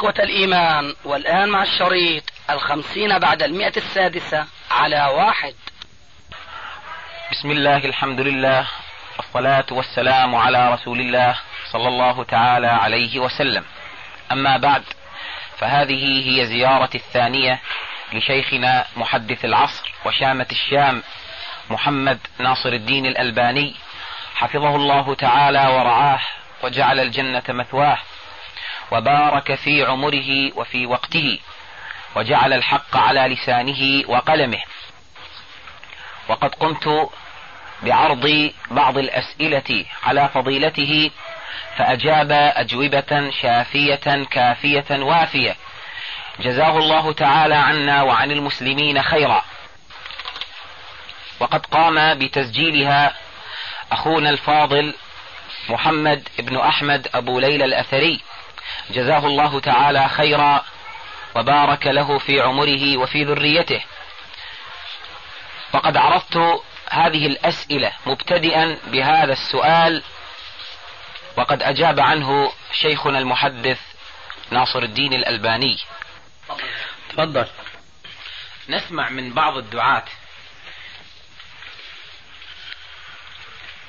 إخوة الإيمان والآن مع الشريط الخمسين بعد المئة السادسة على واحد. بسم الله الحمد لله الصلاة والسلام على رسول الله صلى الله تعالى عليه وسلم. أما بعد فهذه هي زيارة الثانية لشيخنا محدث العصر وشامة الشام محمد ناصر الدين الألباني حفظه الله تعالى ورعاه وجعل الجنة مثواه. وبارك في عمره وفي وقته وجعل الحق على لسانه وقلمه. وقد قمت بعرض بعض الأسئلة على فضيلته فأجاب أجوبة شافية كافية وافية. جزاه الله تعالى عنا وعن المسلمين خيرا. وقد قام بتسجيلها أخونا الفاضل محمد بن أحمد أبو ليلى الأثري. جزاه الله تعالى خيرا وبارك له في عمره وفي ذريته. وقد عرضت هذه الأسئلة مبتدئا بهذا السؤال وقد أجاب عنه شيخنا المحدث ناصر الدين الألباني. تفضل. نسمع من بعض الدعاة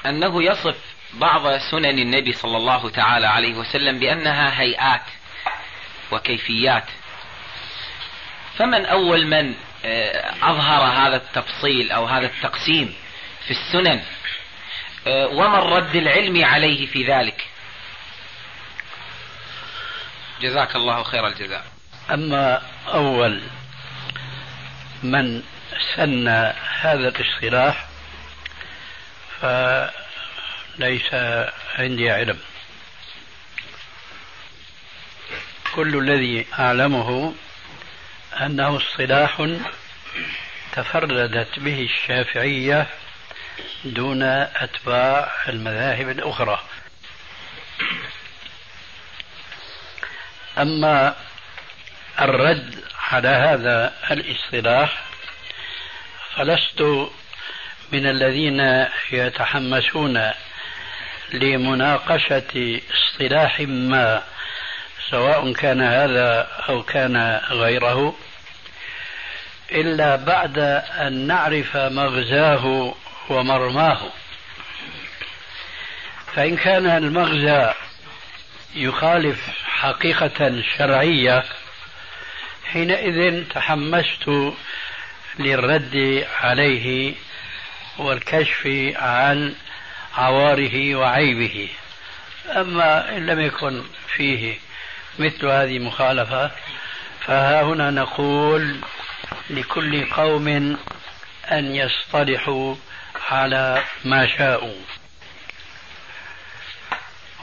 أنه يصف بعض سنن النبي صلى الله تعالى عليه وسلم بأنها هيئات وكيفيات. فمن أول من آه، أظهر هذا التفصيل أو هذا التقسيم في السنن آه، وما الرد العلمي عليه في ذلك؟ جزاك الله خير الجزاء. أما أول من سن هذا الإصطلاح فليس عندي علم. كل الذي أعلمه أنه اصطلاح تفردت به الشافعية دون أتباع المذاهب الأخرى. أما الرد على هذا الاصطلاح فلست من الذين يتحمسون لمناقشة اصطلاح ما سواء كان هذا أو كان غيره إلا بعد أن نعرف مغزاه ومرماه. فإن كان المغزى يخالف حقيقة شرعية حينئذ تحمست للرد عليه والكشف عن عواره وعيبه. أما إن لم يكن فيه مثل هذه المخالفة فها هنا نقول لكل قوم أن يصطلحوا على ما شاءوا.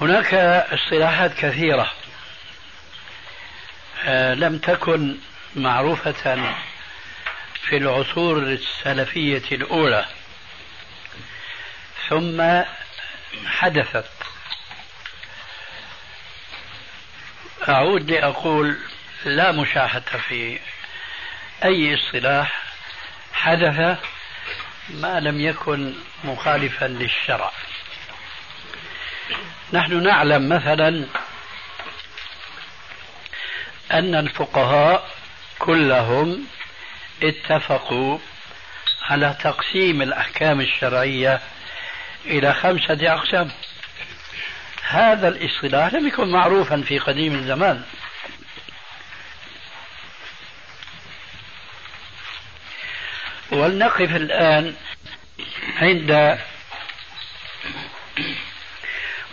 هناك اصطلاحات كثيرة. آه، لم تكن معروفة في العصور السلفية الأولى. ثم حدثت. أعود لأقول لا مشاحة في أي اصطلاح حدث ما لم يكن مخالفا للشرع. نحن نعلم مثلا أن الفقهاء كلهم اتفقوا على تقسيم الأحكام الشرعية إلى خمسة أقسام. هذا الاصطلاح لم يكن معروفا في قديم الزمان. ولنقف الآن عند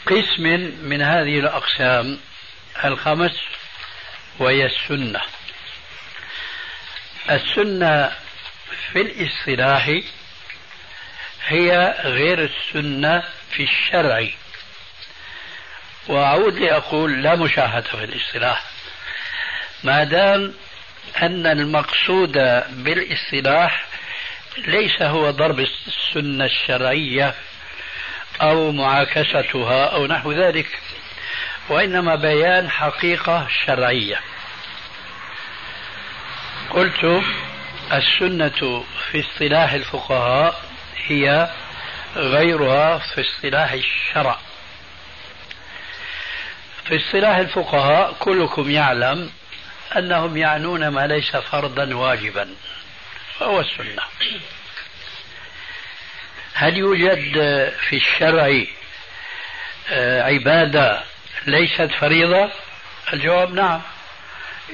قسم من هذه الأقسام الخمس وهي السنة. السنة في الاصطلاح هي غير السنة في الشرع. وأعود لأقول لا مشاهدة في الاصطلاح. ما دام أن المقصود بالاصطلاح ليس هو ضرب السنة الشرعية أو معاكستها أو نحو ذلك وإنما بيان حقيقة شرعية. قلت السنة في اصطلاح الفقهاء هي غيرها في اصطلاح الشرع. في اصطلاح الفقهاء كلكم يعلم أنهم يعنون ما ليس فرضا واجبا فهو السنة. هل يوجد في الشرع آه، عبادة ليست فريضة؟ الجواب نعم.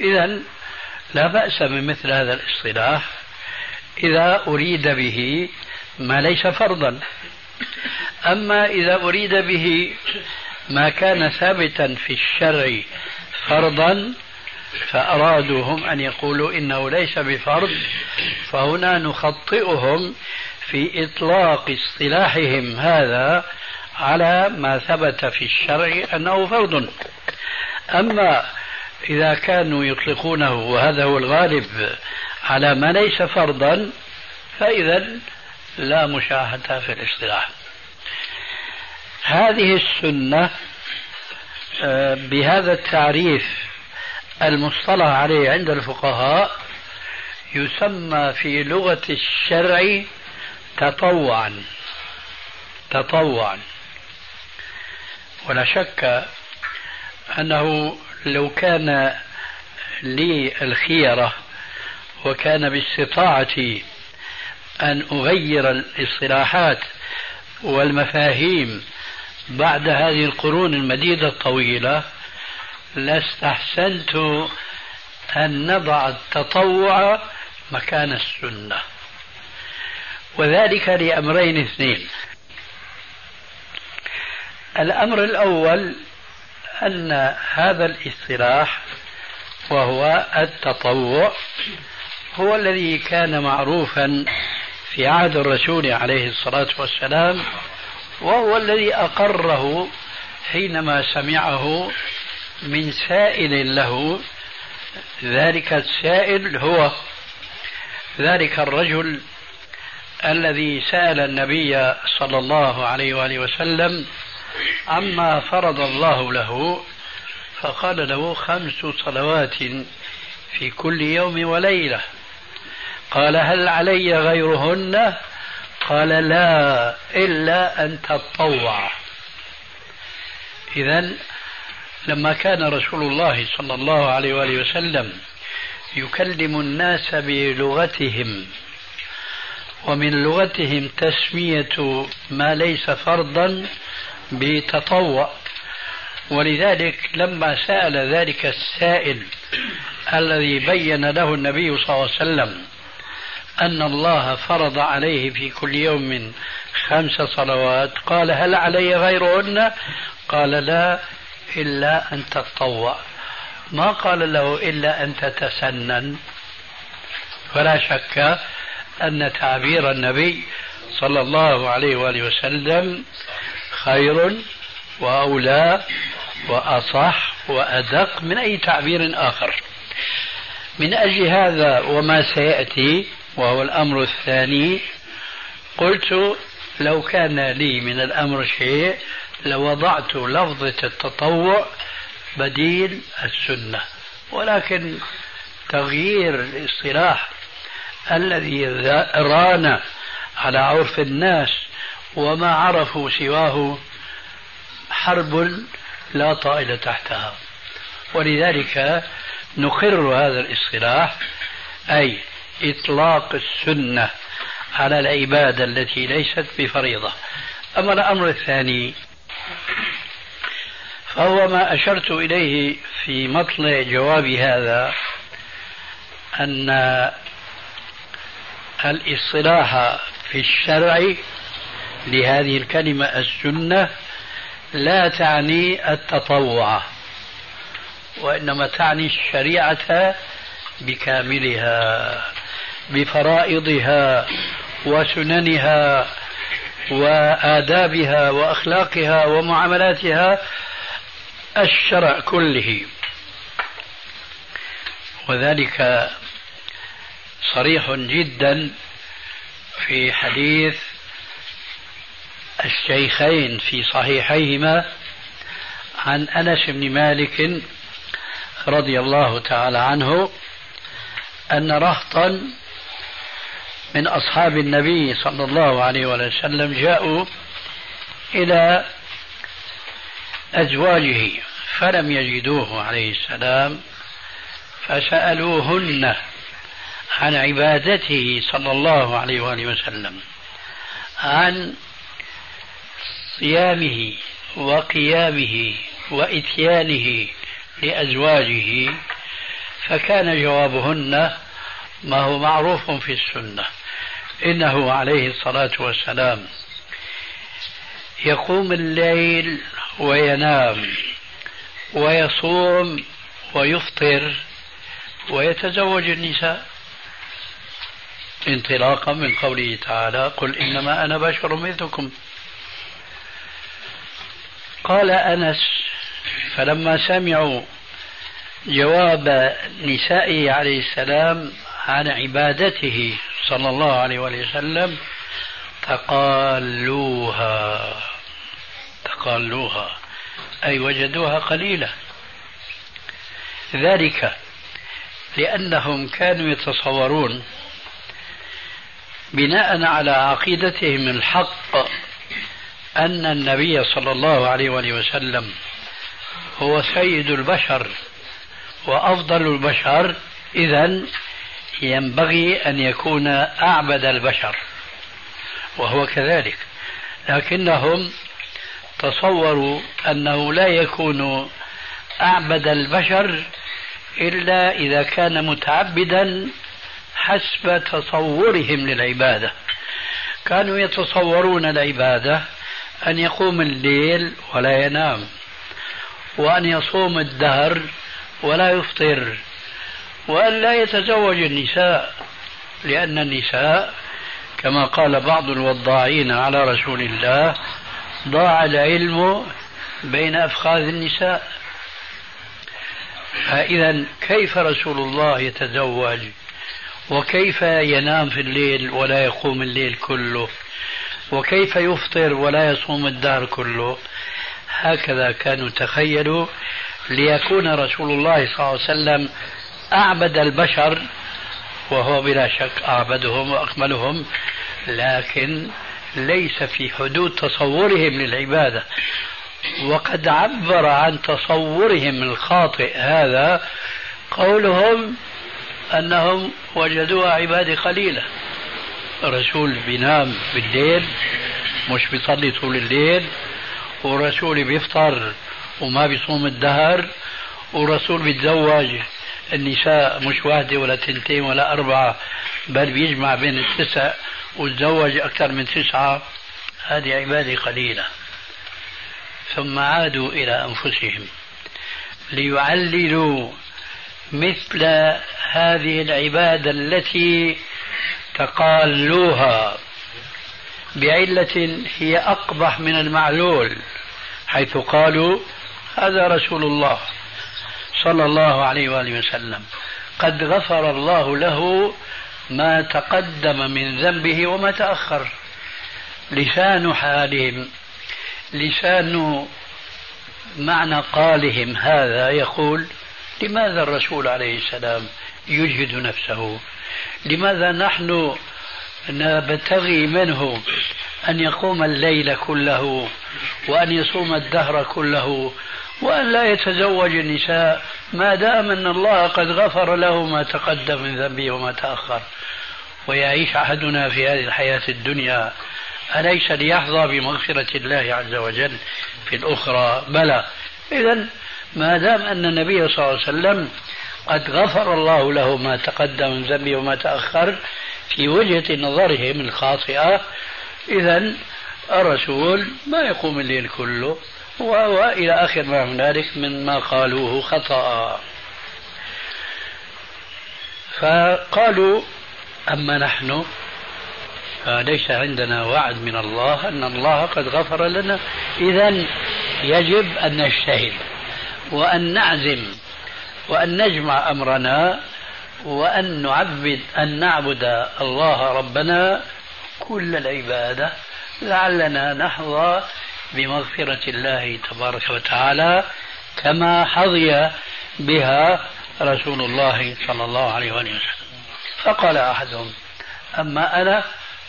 إذا لا بأس من مثل هذا الاصطلاح إذا أريد به ما ليس فرضا. أما إذا أريد به ما كان ثابتا في الشرع فرضا فأرادوا هم أن يقولوا إنه ليس بفرض فهنا نخطئهم في إطلاق اصطلاحهم هذا على ما ثبت في الشرع أنه فرض. أما إذا كانوا يطلقونه وهذا هو الغالب على ما ليس فرضا فإذا لا مشاهدة في الاصطلاح. هذه السنة آه، بهذا التعريف المصطلح عليه عند الفقهاء يسمى في لغة الشرع تطوعا. تطوعا. ولا شك أنه لو كان لي الخيرة وكان باستطاعتي أن أغير الاصطلاحات والمفاهيم بعد هذه القرون المديدة الطويلة لاستحسنت أن نضع التطوع مكان السنة. وذلك لأمرين اثنين. الأمر الأول أن هذا الاصطلاح وهو التطوع هو الذي كان معروفا في عهد الرسول عليه الصلاة والسلام وهو الذي أقره حينما سمعه من سائل له ذلك السائل هو ذلك الرجل الذي سأل النبي صلى الله عليه وآله وسلم عما فرض الله له فقال له خمس صلوات في كل يوم وليلة. قال هل علي غيرهن؟ قال لا إلا أن تطوع. إذا لما كان رسول الله صلى الله عليه وآله وسلم يكلم الناس بلغتهم ومن لغتهم تسمية ما ليس فرضا بتطوع. ولذلك لما سأل ذلك السائل الذي بين له النبي صلى الله عليه وسلم أن الله فرض عليه في كل يوم خمس صلوات. قال هل علي غيرهن؟ قال لا إلا أن تتطوع. ما قال له إلا أن تتسنن. فلا شك أن تعبير النبي صلى الله عليه وآله وسلم خير وأولى وأصح وأدق من أي تعبير آخر. من أجل هذا وما سيأتي وهو الأمر الثاني قلت لو كان لي من الأمر شيء لوضعت لفظة التطوع بديل السنة. ولكن تغيير الاصطلاح الذي ران على عرف الناس وما عرفوا سواه حرب لا طائل تحتها. ولذلك نقر هذا الاصطلاح أي إطلاق السنة على العبادة التي ليست بفريضة. أما الأمر الثاني فهو ما أشرت إليه في مطلع جواب هذا أن الاصطلاح في الشرع لهذه الكلمة السنة لا تعني التطوع وإنما تعني الشريعة بكاملها. بفرائضها وسننها وآدابها وأخلاقها ومعاملاتها الشرع كله. وذلك صريح جدا في حديث الشيخين في صحيحيهما عن أنس بن مالك رضي الله تعالى عنه أن رهطا من أصحاب النبي صلى الله عليه وسلم جاءوا إلى أزواجه فلم يجدوه عليه السلام فسألوهن عن عبادته صلى الله عليه وآله وسلم عن صيامه وقيامه وإتيانه لأزواجه فكان جوابهن ما هو معروف في السنة. إنه عليه الصلاة والسلام يقوم الليل وينام ويصوم ويفطر ويتزوج النساء. انطلاقا من قوله تعالى قل إنما أنا بشر مثلكم. قال أنس فلما سمعوا جواب نسائه عليه السلام عن عبادته صلى الله عليه وسلم تقالوها تقالوها أي وجدوها قليلة. ذلك لأنهم كانوا يتصورون بناء على عقيدتهم الحق أن النبي صلى الله عليه وسلم هو سيد البشر وأفضل البشر. إذا ينبغي أن يكون أعبد البشر وهو كذلك. لكنهم تصوروا أنه لا يكون أعبد البشر إلا إذا كان متعبدا حسب تصورهم للعبادة. كانوا يتصورون العبادة أن يقوم الليل ولا ينام وأن يصوم الدهر ولا يفطر وأن لا يتزوج النساء لأن النساء كما قال بعض الوضاعين على رسول الله ضاع العلم بين أفخاذ النساء. فإذا كيف رسول الله يتزوج؟ وكيف ينام في الليل ولا يقوم الليل كله؟ وكيف يفطر ولا يصوم الدهر كله؟ هكذا كانوا تخيلوا ليكون رسول الله صلى الله عليه وسلم أعبد البشر وهو بلا شك أعبدهم وأكملهم لكن ليس في حدود تصورهم للعبادة. وقد عبر عن تصورهم الخاطئ هذا قولهم أنهم وجدوها عبادة قليلة. رسول بينام بالليل مش بيصلي طول الليل ورسول بيفطر وما بيصوم الدهر ورسول بيتزوج. النساء مش واحدة ولا تنتين ولا أربعة بل بيجمع بين التسع وتزوج أكثر من تسعة. هذه عبادة قليلة. ثم عادوا إلى أنفسهم ليعللوا مثل هذه العبادة التي تقالوها بعلة هي أقبح من المعلول حيث قالوا هذا رسول الله. صلى الله عليه وآله وسلم. قد غفر الله له ما تقدم من ذنبه وما تأخر. لسان حالهم لسان معنى قالهم هذا يقول لماذا الرسول عليه السلام يجهد نفسه؟ لماذا نحن نبتغي منه أن يقوم الليل كله وأن يصوم الدهر كله وأن لا يتزوج النساء ما دام أن الله قد غفر له ما تقدم من ذنبه وما تأخر. ويعيش أحدنا في هذه الحياة الدنيا أليس ليحظى بمغفرة الله عز وجل في الأخرى؟ بلى. إذا ما دام أن النبي صلى الله عليه وسلم قد غفر الله له ما تقدم من ذنبه وما تأخر في وجهة نظرهم الخاطئة إذا الرسول ما يقوم الليل كله. وإلى آخر ما هنالك مما قالوه خطأ. فقالوا أما نحن فليس عندنا وعد من الله أن الله قد غفر لنا. إذا يجب أن نجتهد وأن نعزم وأن نجمع أمرنا وأن نعبد أن نعبد الله ربنا كل العبادة لعلنا نحظى بمغفرة الله تبارك وتعالى كما حظي بها رسول الله صلى الله عليه وسلم. فقال أحدهم أما أنا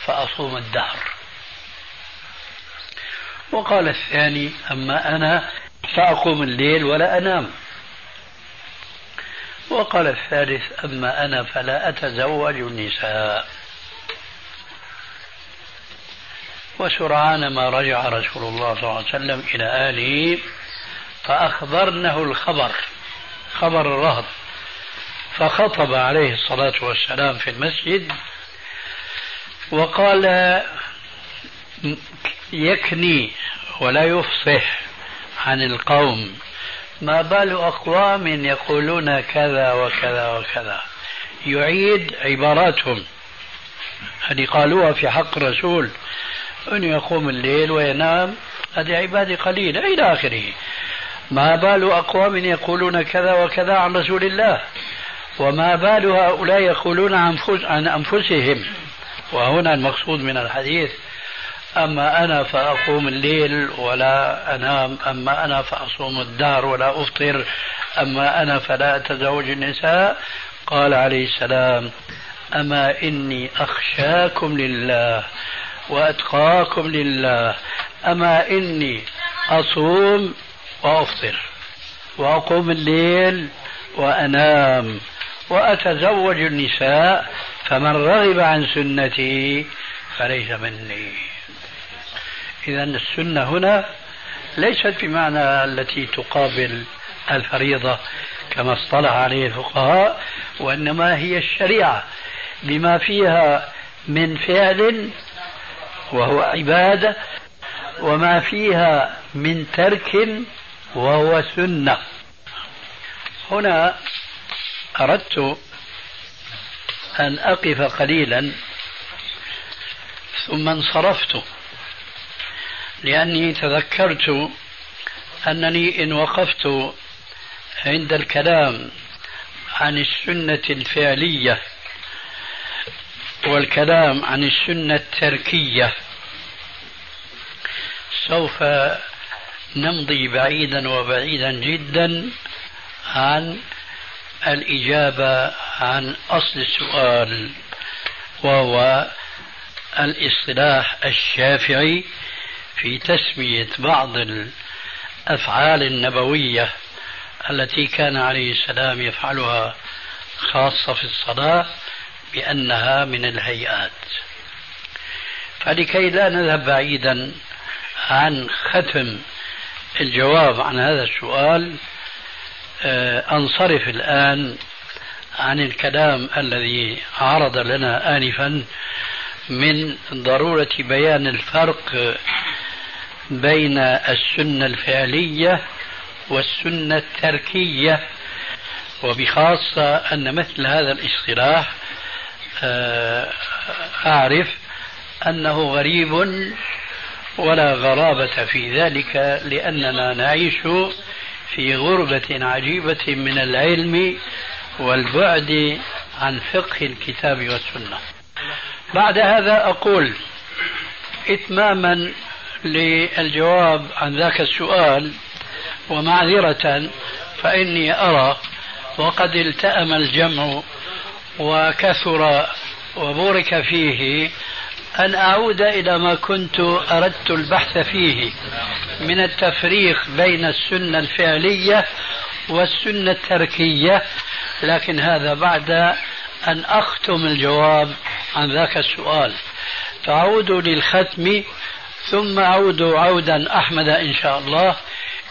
فأصوم الدهر. وقال الثاني أما أنا فأقوم الليل ولا أنام. وقال الثالث أما أنا فلا أتزوج النساء. وسرعان ما رجع رسول الله صلى الله عليه وسلم إلى آله فأخبرنه الخبر خبر الرهط. فخطب عليه الصلاة والسلام في المسجد وقال يكني ولا يفصح عن القوم. ما بال أقوام يقولون كذا وكذا وكذا. يعيد عباراتهم. هذه قالوها في حق الرسول. أن يقوم الليل وينام. هذه عبادة قليلة إلى آخره. ما بال أقوام يقولون كذا وكذا عن رسول الله؟ وما بال هؤلاء يقولون عن أنفسهم؟ وهنا المقصود من الحديث. أما أنا فأقوم الليل ولا أنام. أما أنا فأصوم الدهر ولا أفطر. أما أنا فلا أتزوج النساء. قال عليه السلام أما إني أخشاكم لله. وأتقاكم لله. أما إني أصوم وأفطر وأقوم الليل وأنام وأتزوج النساء فمن رغب عن سنتي فليس مني. إذا السنة هنا ليست بمعنى التي تقابل الفريضة كما اصطلح عليه الفقهاء وإنما هي الشريعة بما فيها من فعل وهو عبادة وما فيها من ترك وهو سنة. هنا أردت أن أقف قليلا ثم انصرفت لأني تذكرت أنني إن وقفت عند الكلام عن السنة الفعلية والكلام عن السنة التركية. سوف نمضي بعيدا وبعيدا جدا عن الإجابة عن أصل السؤال وهو الاصطلاح الشافعي في تسمية بعض الأفعال النبوية التي كان عليه السلام يفعلها خاصة في الصلاة بأنها من الهيئات. فلكي لا نذهب بعيدا عن ختم الجواب عن هذا السؤال آه، أنصرف الآن عن الكلام الذي عرض لنا آنفا من ضرورة بيان الفرق بين السنة الفعلية والسنة التركية. وبخاصة أن مثل هذا الاصطلاح آه، أعرف أنه غريب ولا غرابة في ذلك لأننا نعيش في غربة عجيبة من العلم والبعد عن فقه الكتاب والسنة. بعد هذا أقول إتماما للجواب عن ذاك السؤال ومعذرة فإني أرى وقد التأم الجمع وكثر وبورك فيه أن أعود إلى ما كنت أردت البحث فيه من التفريق بين السنة الفعلية والسنة التركية لكن هذا بعد أن أختم الجواب عن ذاك السؤال. فأعود للختم ثم أعود عودا أحمد إن شاء الله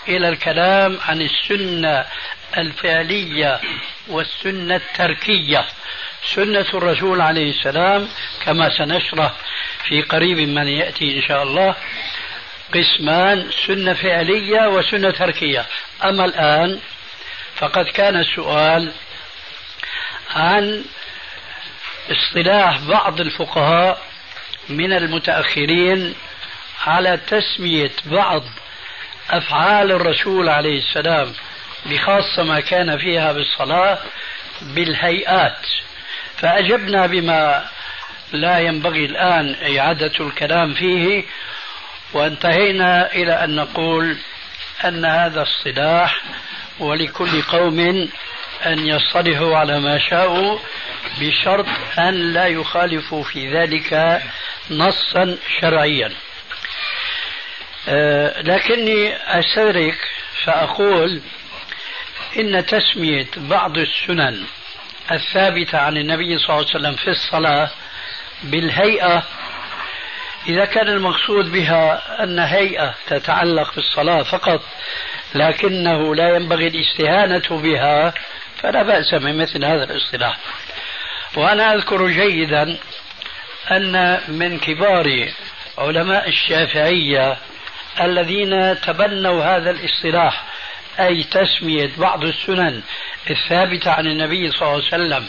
إلى الكلام عن السنة الفعلية والسنة التركية. سنة الرسول عليه السلام كما سنشرح في قريب من يأتي إن شاء الله قسمان سنة فعلية وسنة تركية. أما الآن فقد كان السؤال عن اصطلاح بعض الفقهاء من المتأخرين على تسمية بعض أفعال الرسول عليه السلام بخاصة ما كان فيها بالصلاة بالهيئات. فأجبنا بما لا ينبغي الآن إعادة الكلام فيه وانتهينا إلى أن نقول أن هذا الصلاح ولكل قوم أن يصطلحوا على ما شاءوا بشرط أن لا يخالفوا في ذلك نصا شرعيا. أه لكني أستدرك فأقول إن تسمية بعض السنن الثابتة عن النبي صلى الله عليه وسلم في الصلاة بالهيئة إذا كان المقصود بها أن هيئة تتعلق بالصلاة فقط لكنه لا ينبغي الاستهانة بها فلا بأس من مثل هذا الاصطلاح. وأنا أذكر جيدا أن من كبار علماء الشافعية الذين تبنوا هذا الاصطلاح أي تسمية بعض السنن الثابتة عن النبي صلى الله عليه وسلم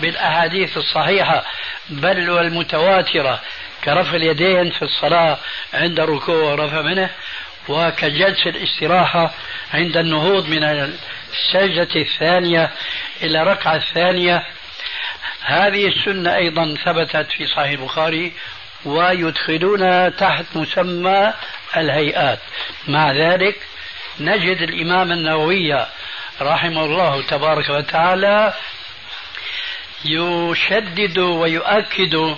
بالأحاديث الصحيحة بل والمتواترة كرفع اليدين في الصلاة عند الركوع ورفع منه وكجلس الاستراحة عند النهوض من السجدة الثانية إلى الركعة الثانية. هذه السنة أيضا ثبتت في صحيح البخاري ويدخلون تحت مسمى الهيئات. مع ذلك نجد الإمام النووي رحمه الله تبارك وتعالى يشدد ويؤكد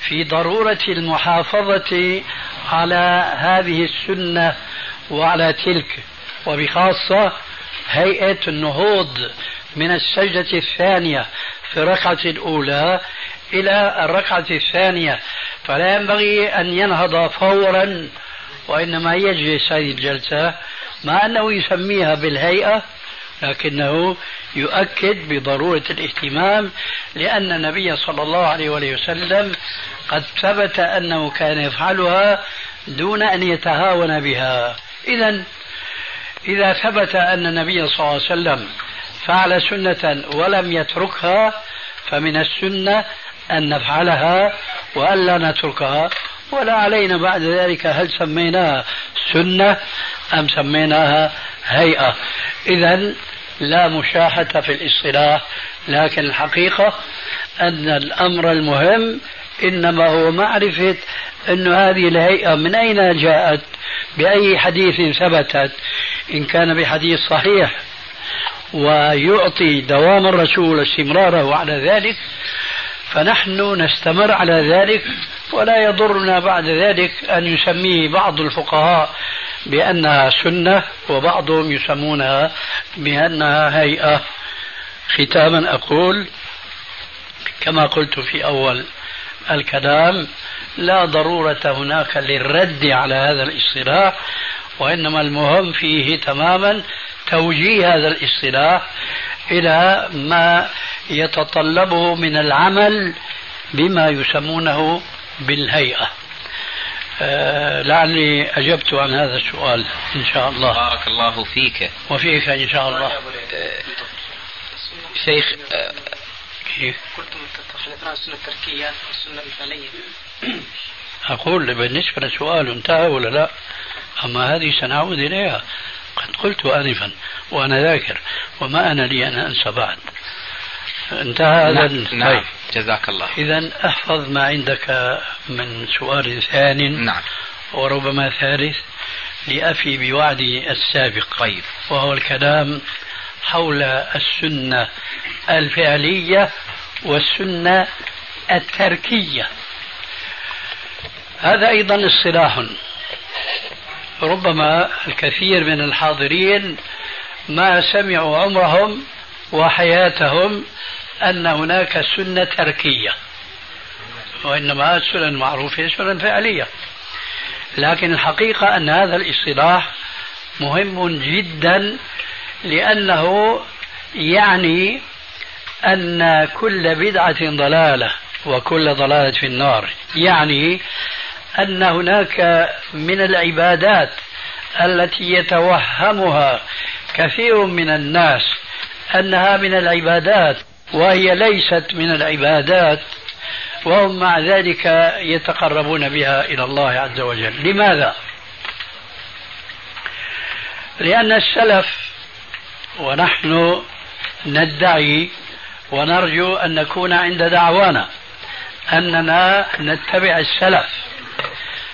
في ضرورة المحافظة على هذه السنة وعلى تلك وبخاصة هيئة النهوض من السجدة الثانية في الركعة الأولى إلى الركعة الثانية. فلا ينبغي أن ينهض فورا وإنما يجلس هذه الجلسة مع أنه يسميها بالهيئة لكنه يؤكد بضرورة الاهتمام لأن النبي صلى الله عليه وسلم قد ثبت أنه كان يفعلها دون أن يتهاون بها. إذا إذا ثبت أن النبي صلى الله عليه وسلم فعل سنة ولم يتركها فمن السنة أن نفعلها وألا نتركها. ولا علينا بعد ذلك هل سميناها؟ سنة أم سميناها هيئة. إذا لا مشاحة في الاصطلاح لكن الحقيقة أن الأمر المهم إنما هو معرفة أن هذه الهيئة من أين جاءت؟ بأي حديث ثبتت؟ إن كان بحديث صحيح ويعطي دوام الرسول استمراره على ذلك فنحن نستمر على ذلك ولا يضرنا بعد ذلك أن يسميه بعض الفقهاء بأنها سنة وبعضهم يسمونها بأنها هيئة. ختاما أقول كما قلت في أول الكلام لا ضرورة هناك للرد على هذا الاصطلاح وإنما المهم فيه تماما توجيه هذا الاصطلاح إلى ما يتطلبه من العمل بما يسمونه بالهيئة. آه لعلي أجبت عن هذا السؤال إن شاء الله. بارك الله فيك. وفيك إن شاء الله. آه شيخ آه كيف؟ قلتم تخلفنا السنة التركية والسنة الفعلية أقول بالنسبة للسؤال انتهى ولا لا؟ أما هذه سنعود إليها. قد قلت آنفا وأنا ذاكر وما أنا لي أن أنسى بعد. انتهى هذا نعم, نعم. جزاك الله إذا احفظ ما عندك من سؤال ثان نعم. وربما ثالث لأفي بوعدي السابق. طيب. وهو الكلام حول السنة الفعلية والسنة التركية. هذا أيضا اصطلاح. ربما الكثير من الحاضرين ما سمعوا عمرهم وحياتهم أن هناك سنة تركية وإنما السنن المعروفة سنن فعلية. لكن الحقيقة أن هذا الاصطلاح مهم جدا لأنه يعني أن كل بدعة ضلالة وكل ضلالة في النار. يعني أن هناك من العبادات التي يتوهمها كثير من الناس أنها من العبادات وهي ليست من العبادات وهم مع ذلك يتقربون بها إلى الله عز وجل. لماذا؟ لأن السلف ونحن ندعي ونرجو أن نكون عند دعوانا أننا نتبع السلف.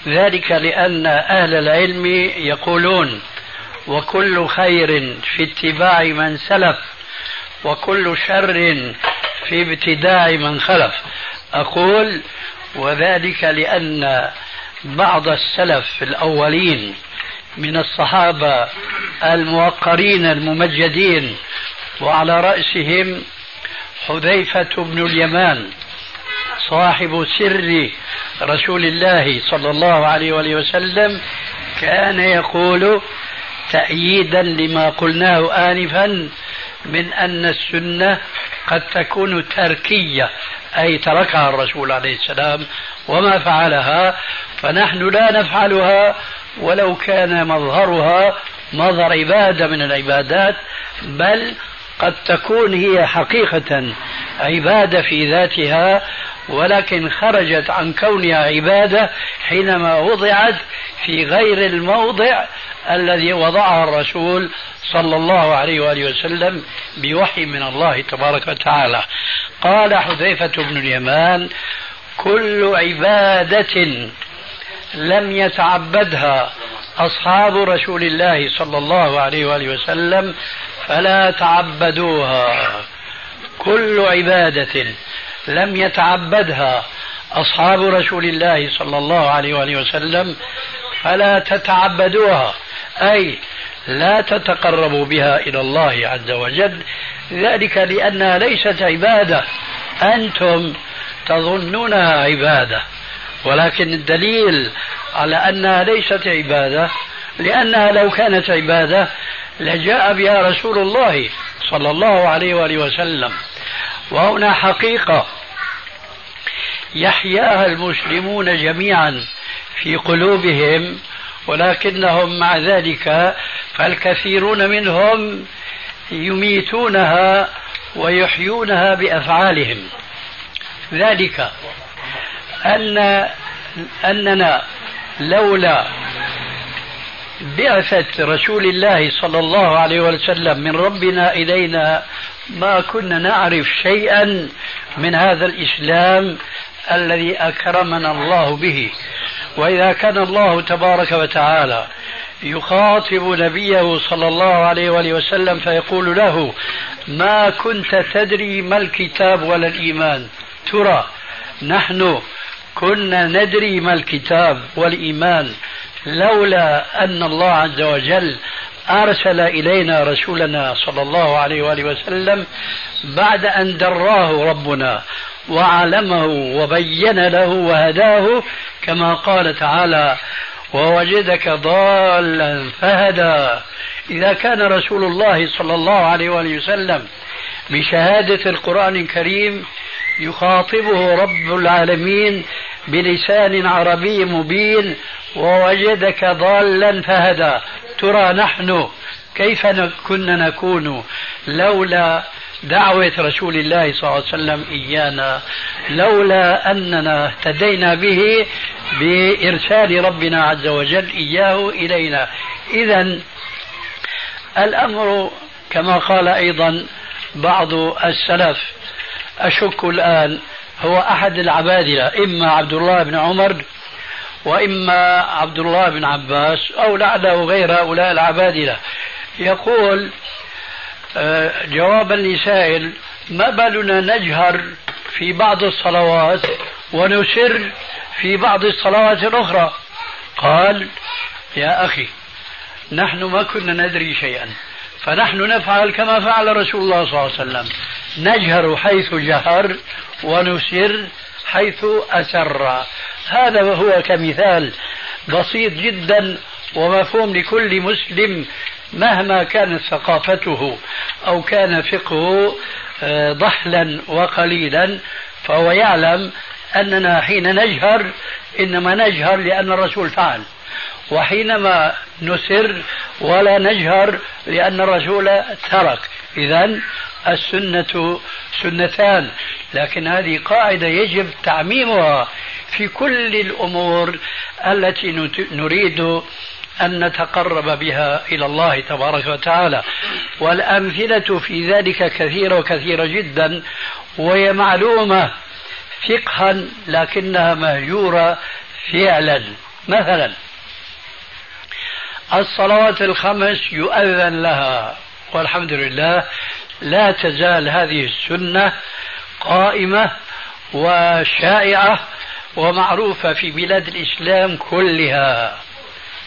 ذلك لأن أهل العلم يقولون وكل خير في اتباع من سلف. وكل شر في ابتداع من خلف. أقول وذلك لأن بعض السلف الأولين من الصحابة الموقرين الممجدين وعلى رأسهم حذيفة بن اليمان صاحب سر رسول الله صلى الله عليه وآله وسلم كان يقول تأييدا لما قلناه آنفا من أن السنة قد تكون تركية أي تركها الرسول عليه السلام وما فعلها فنحن لا نفعلها ولو كان مظهرها مظهر عبادة من العبادات بل قد تكون هي حقيقة عبادة في ذاتها ولكن خرجت عن كونها عبادة حينما وضعت في غير الموضع الذي وضعها الرسول صلى الله عليه وآله وسلم بوحي من الله تبارك وتعالى. قال حذيفة بن اليمان كل عبادة لم يتعبدها أصحاب رسول الله صلى الله عليه وآله وسلم فلا تعبدوها. كل عبادة لم يتعبدها أصحاب رسول الله صلى الله عليه وآله وسلم فلا تتعبدوها. أي لا تتقربوا بها إلى الله عز وجل. ذلك لأنها ليست عبادة. أنتم تظنونها عبادة. ولكن الدليل على أنها ليست عبادة لأنها لو كانت عبادة لجاء بها رسول الله صلى الله عليه وآله وسلم. وهنا حقيقة. يحياها المسلمون جميعا في قلوبهم ولكنهم مع ذلك فالكثيرون منهم يميتونها ويحيونها بأفعالهم. ذلك أن أننا لولا بعثة رسول الله صلى الله عليه وسلم من ربنا إلينا ما كنا نعرف شيئا من هذا الإسلام الذي أكرمنا الله به. وإذا كان الله تبارك وتعالى يخاطب نبيه صلى الله عليه وآله وسلم فيقول له ما كنت تدري ما الكتاب ولا الإيمان؟ ترى نحن كنا ندري ما الكتاب والإيمان لولا أن الله عز وجل أرسل إلينا رسولنا صلى الله عليه وآله وسلم بعد أن دراه ربنا وعلمه وبين له وهداه كما قال تعالى ووجدك ضالا فهدى إذا كان رسول الله صلى الله عليه وآله وسلم بشهادة القرآن الكريم يخاطبه رب العالمين بلسان عربي مبين ووجدك ضالا فهدى. ترى نحن كيف كنا نكون لولا دعوة رسول الله صلى الله عليه وسلم إيانا. لولا أننا اهتدينا به بإرسال ربنا عز وجل إياه إلينا. إذا الأمر كما قال أيضا بعض السلف أشك الآن هو أحد العبادلة إما عبد الله بن عمر وإما عبد الله بن عباس أو لعله غير هؤلاء العبادلة يقول آه، جوابا لسائل ما بالنا نجهر في بعض الصلوات ونسر في بعض الصلوات الأخرى؟ قال يا أخي نحن ما كنا ندري شيئا فنحن نفعل كما فعل رسول الله صلى الله عليه وسلم. نجهر حيث جهر ونسر حيث أسر. هذا هو كمثال بسيط جدا ومفهوم لكل مسلم مهما كانت ثقافته أو كان فقهه آه، ضحلا وقليلا فهو يعلم أننا حين نجهر إنما نجهر لأن الرسول فعل. وحينما نسر ولا نجهر لأن الرسول ترك. إذا السنة سنتان لكن هذه قاعدة يجب تعميمها في كل الأمور التي نريد أن نتقرب بها إلى الله تبارك وتعالى. والأمثلة في ذلك كثيرة وكثيرة جدا وهي معلومة فقها لكنها مهجورة فعلا. مثلا الصلوات الخمس يؤذن لها. والحمد لله لا تزال هذه السنة قائمة وشائعة ومعروفة في بلاد الإسلام كلها.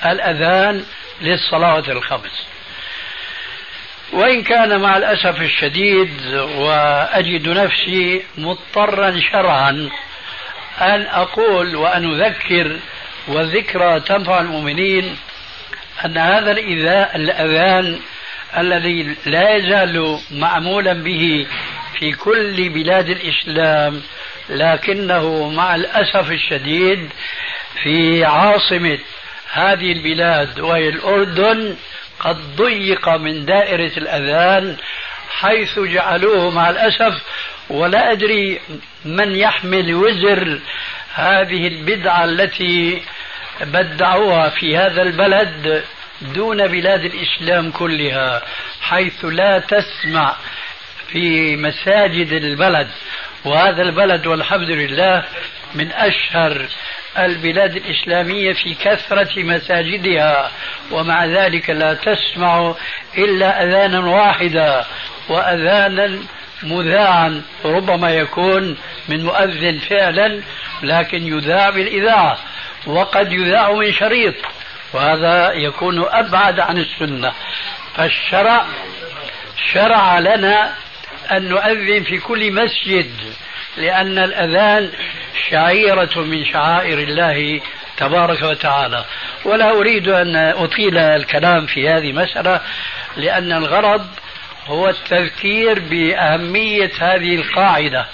الأذان للصلوات الخمس. وإن كان مع الأسف الشديد وأجد نفسي مضطرا شرعا أن أقول وأن أذكر والذكرى تنفع المؤمنين أن هذا الأذان الذي لا يزال معمولا به في كل بلاد الإسلام لكنه مع الأسف الشديد في عاصمة هذه البلاد وهي الأردن قد ضيق من دائرة الأذان حيث جعلوه مع الأسف ولا أدري من يحمل وزر هذه البدعة التي بدعوها في هذا البلد. دون بلاد الإسلام كلها حيث لا تسمع في مساجد البلد. وهذا البلد والحمد لله من أشهر البلاد الإسلامية في كثرة مساجدها. ومع ذلك لا تسمع إلا أذانا واحدا وأذانا مذاعا ربما يكون من مؤذن فعلا لكن يذاع بالإذاعة. وقد يذاع من شريط. وهذا يكون أبعد عن السنة. فالشرع شرع لنا أن نؤذن في كل مسجد لأن الأذان شعيرة من شعائر الله تبارك وتعالى. ولا أريد أن أطيل الكلام في هذه المسألة لأن الغرض هو التذكير بأهمية هذه القاعدة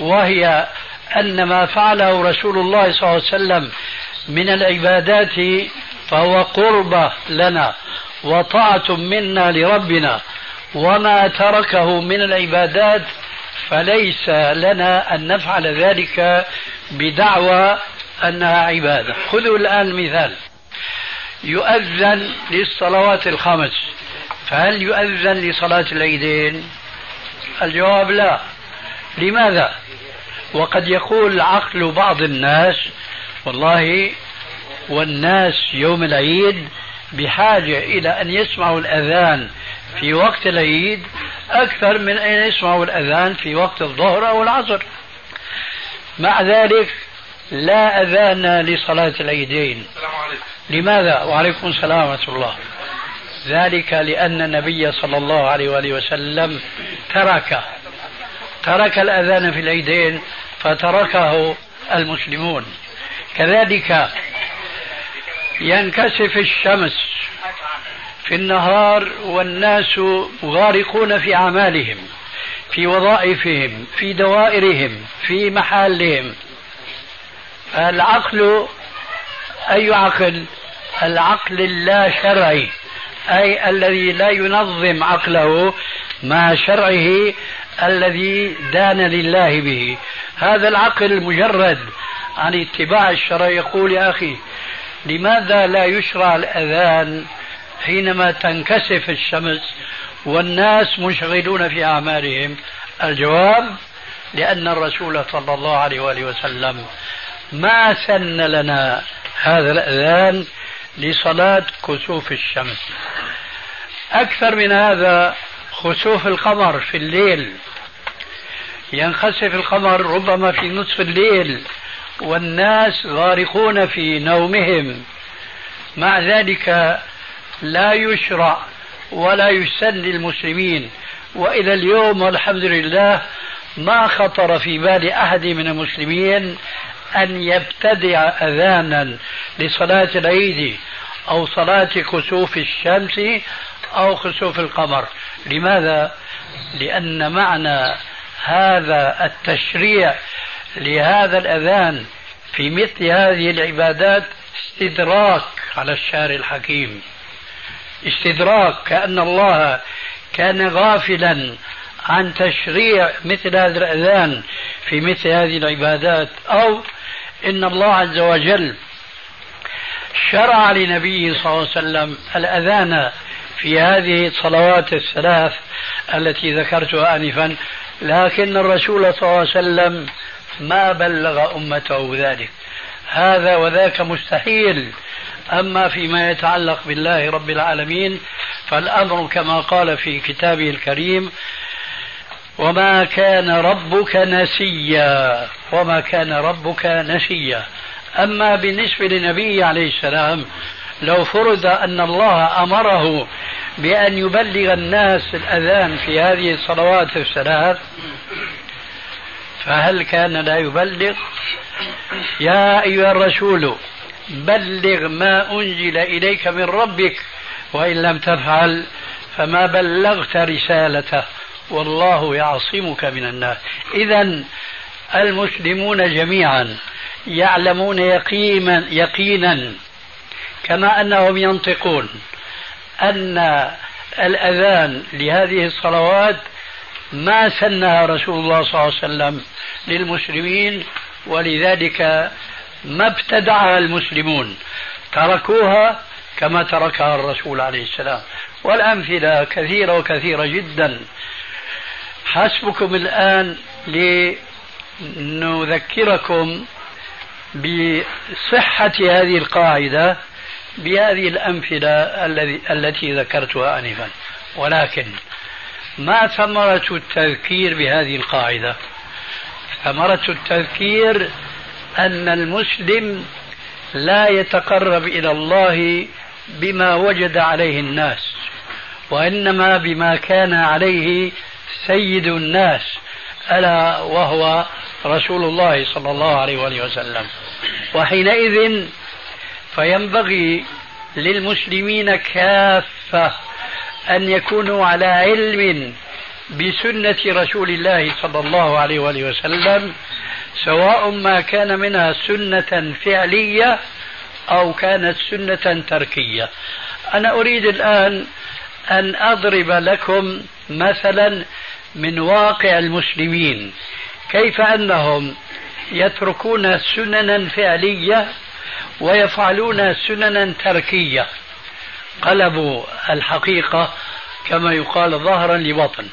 وهي أن ما فعله رسول الله صلى الله عليه وسلم من العبادات فهو قربة لنا وطاعة منا لربنا وما تركه من العبادات فليس لنا أن نفعل ذلك بدعوى أنها عبادة. خذوا الآن مثال. يؤذن للصلوات الخمس. فهل يؤذن لصلاة العيدين؟ الجواب لا. لماذا؟ وقد يقول عقل بعض الناس والله والناس يوم العيد بحاجة إلى أن يسمعوا الأذان في وقت العيد أكثر من أن يسمعوا الأذان في وقت الظهر أو العصر. مع ذلك لا أذان لصلاة العيدين. لماذا؟ وعليكم السلام ورحمة الله. ذلك لأن النبي صلى الله عليه وآله وسلم ترك ترك الأذان في العيدين فتركه المسلمون. كذلك ينكسف الشمس في النهار والناس غارقون في أعمالهم في وظائفهم في دوائرهم في محلهم. العقل أي عقل؟ العقل اللا شرعي أي الذي لا ينظم عقله مع شرعه الذي دان لله به. هذا العقل المجرد عن اتباع الشرع. يقول يا أخي لماذا لا يشرع الأذان حينما تنكسف الشمس والناس منشغلون في أعمالهم؟ الجواب لأن الرسول صلى الله عليه وآله وسلم ما سن لنا هذا الأذان لصلاة كسوف الشمس. أكثر من هذا خسوف القمر في الليل. ينخسف القمر ربما في نصف الليل. والناس غارقون في نومهم. مع ذلك لا يشرع ولا يسن للمسلمين وإلى اليوم والحمد لله ما خطر في بال أحد من المسلمين أن يبتدع أذانا لصلاة العيد أو صلاة كسوف الشمس أو خسوف القمر. لماذا؟ لأن معنى هذا التشريع لهذا الأذان في مثل هذه العبادات استدراك على الشارع الحكيم. استدراك كأن الله كان غافلا عن تشريع مثل هذا الأذان في مثل هذه العبادات أو إن الله عز وجل شرع لنبيه صلى الله عليه وسلم الأذان في هذه الصلوات الثلاث التي ذكرتها آنفا لكن الرسول صلى الله عليه وسلم ما بلغ أمته ذلك. هذا وذاك مستحيل. أما فيما يتعلق بالله رب العالمين فالأمر كما قال في كتابه الكريم وما كان ربك نسيا وما كان ربك نسيا. أما بالنسبة للنبي عليه السلام لو فرض أن الله أمره بأن يبلغ الناس الأذان في هذه الصلوات الثلاث فهل كان لا يبلغ؟ يا أيها الرسول بلغ ما أنزل إليك من ربك وإن لم تفعل فما بلغت رسالته والله يعصمك من الناس. إذا المسلمون جميعا يعلمون يقينا يقينا كما أنهم ينطقون أن الأذان لهذه الصلوات ما سنها رسول الله صلى الله عليه وسلم للمسلمين ولذلك ما ابتدعها المسلمون تركوها كما تركها الرسول عليه السلام. والأمثلة كثيرة وكثيرة جدا. حسبكم الآن لنذكركم بصحة هذه القاعدة بهذه الأمثلة التي ذكرتها آنفا. ولكن ما ثمرة التذكير بهذه القاعدة. ثمرة التذكير أن المسلم لا يتقرب إلى الله بما وجد عليه الناس وإنما بما كان عليه سيد الناس ألا وهو رسول الله صلى الله عليه وسلم. وحينئذ فينبغي للمسلمين كافة أن يكونوا على علم بسنة رسول الله صلى الله عليه وآله وسلم سواء ما كان منها سنة فعلية أو كانت سنة تركية. أنا أريد الآن أن أضرب لكم مثلا من واقع المسلمين. كيف أنهم يتركون سننا فعلية ويفعلون سننا تركية؟ قلبوا الحقيقة كما يقال ظهرا لبطن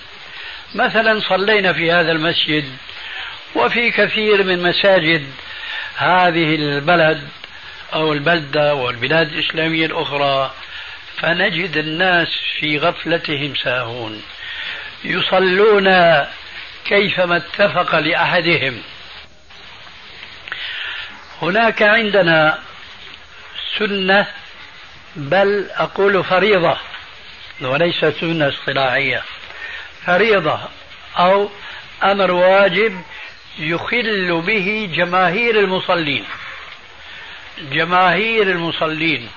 مثلا صلينا في هذا المسجد وفي كثير من مساجد هذه البلد أو البلدة والبلاد الإسلامية الأخرى فنجد الناس في غفلتهم ساهون. يصلون كيفما اتفق لأحدهم. هناك عندنا سنة بل أقول فريضة وليس سنة اصطلاحية. فريضة أو أمر واجب يخل به جماهير المصلين. جماهير المصلين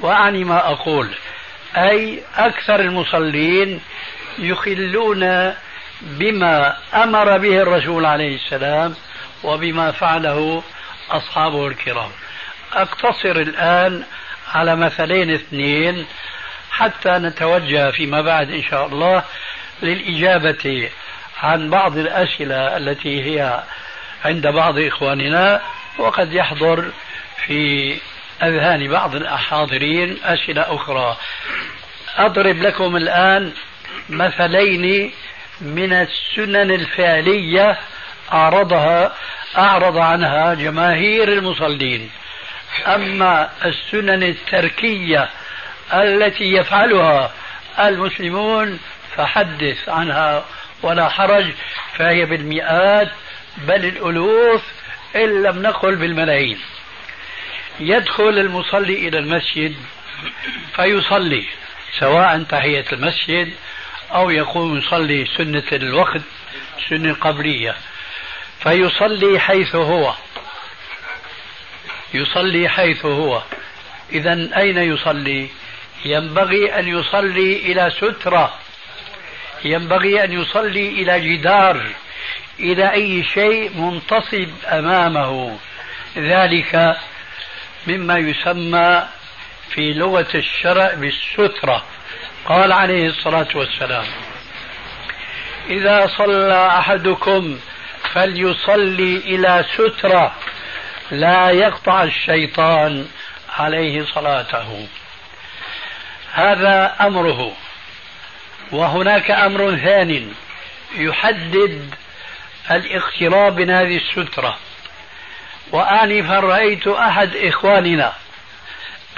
وأعني ما أقول. أي أكثر المصلين يخلون بما أمر به الرسول عليه السلام وبما فعله أصحابه الكرام. أقتصر الآن على مثلين اثنين حتى نتوجه فيما بعد إن شاء الله للإجابة عن بعض الأسئلة التي هي عند بعض إخواننا وقد يحضر في أذهان بعض الحاضرين أسئلة أخرى. أضرب لكم الآن مثلين من السنن الفعلية أعرضها أعرض عنها جماهير المصلين. أما السنن التركية التي يفعلها المسلمون فحدث عنها ولا حرج فهي بالمئات بل الألوف إن لم نقل بالملايين. يدخل المصلي إلى المسجد فيصلي سواء تحية المسجد أو يقوم يصلي سنة الوقت سنة قبلية فيصلي حيث هو. يصلي حيث هو. إذا أين يصلي؟ ينبغي أن يصلي إلى سترة. ينبغي أن يصلي إلى جدار إلى أي شيء منتصب أمامه. ذلك مما يسمى في لغة الشرع بالسترة. قال عليه الصلاة والسلام إذا صلى أحدكم فليصلي إلى سترة. لا يقطع الشيطان عليه صلاته. هذا أمره. وهناك أمر ثان يحدد الاقتراب من هذه السترة. وآنفا رأيت أحد إخواننا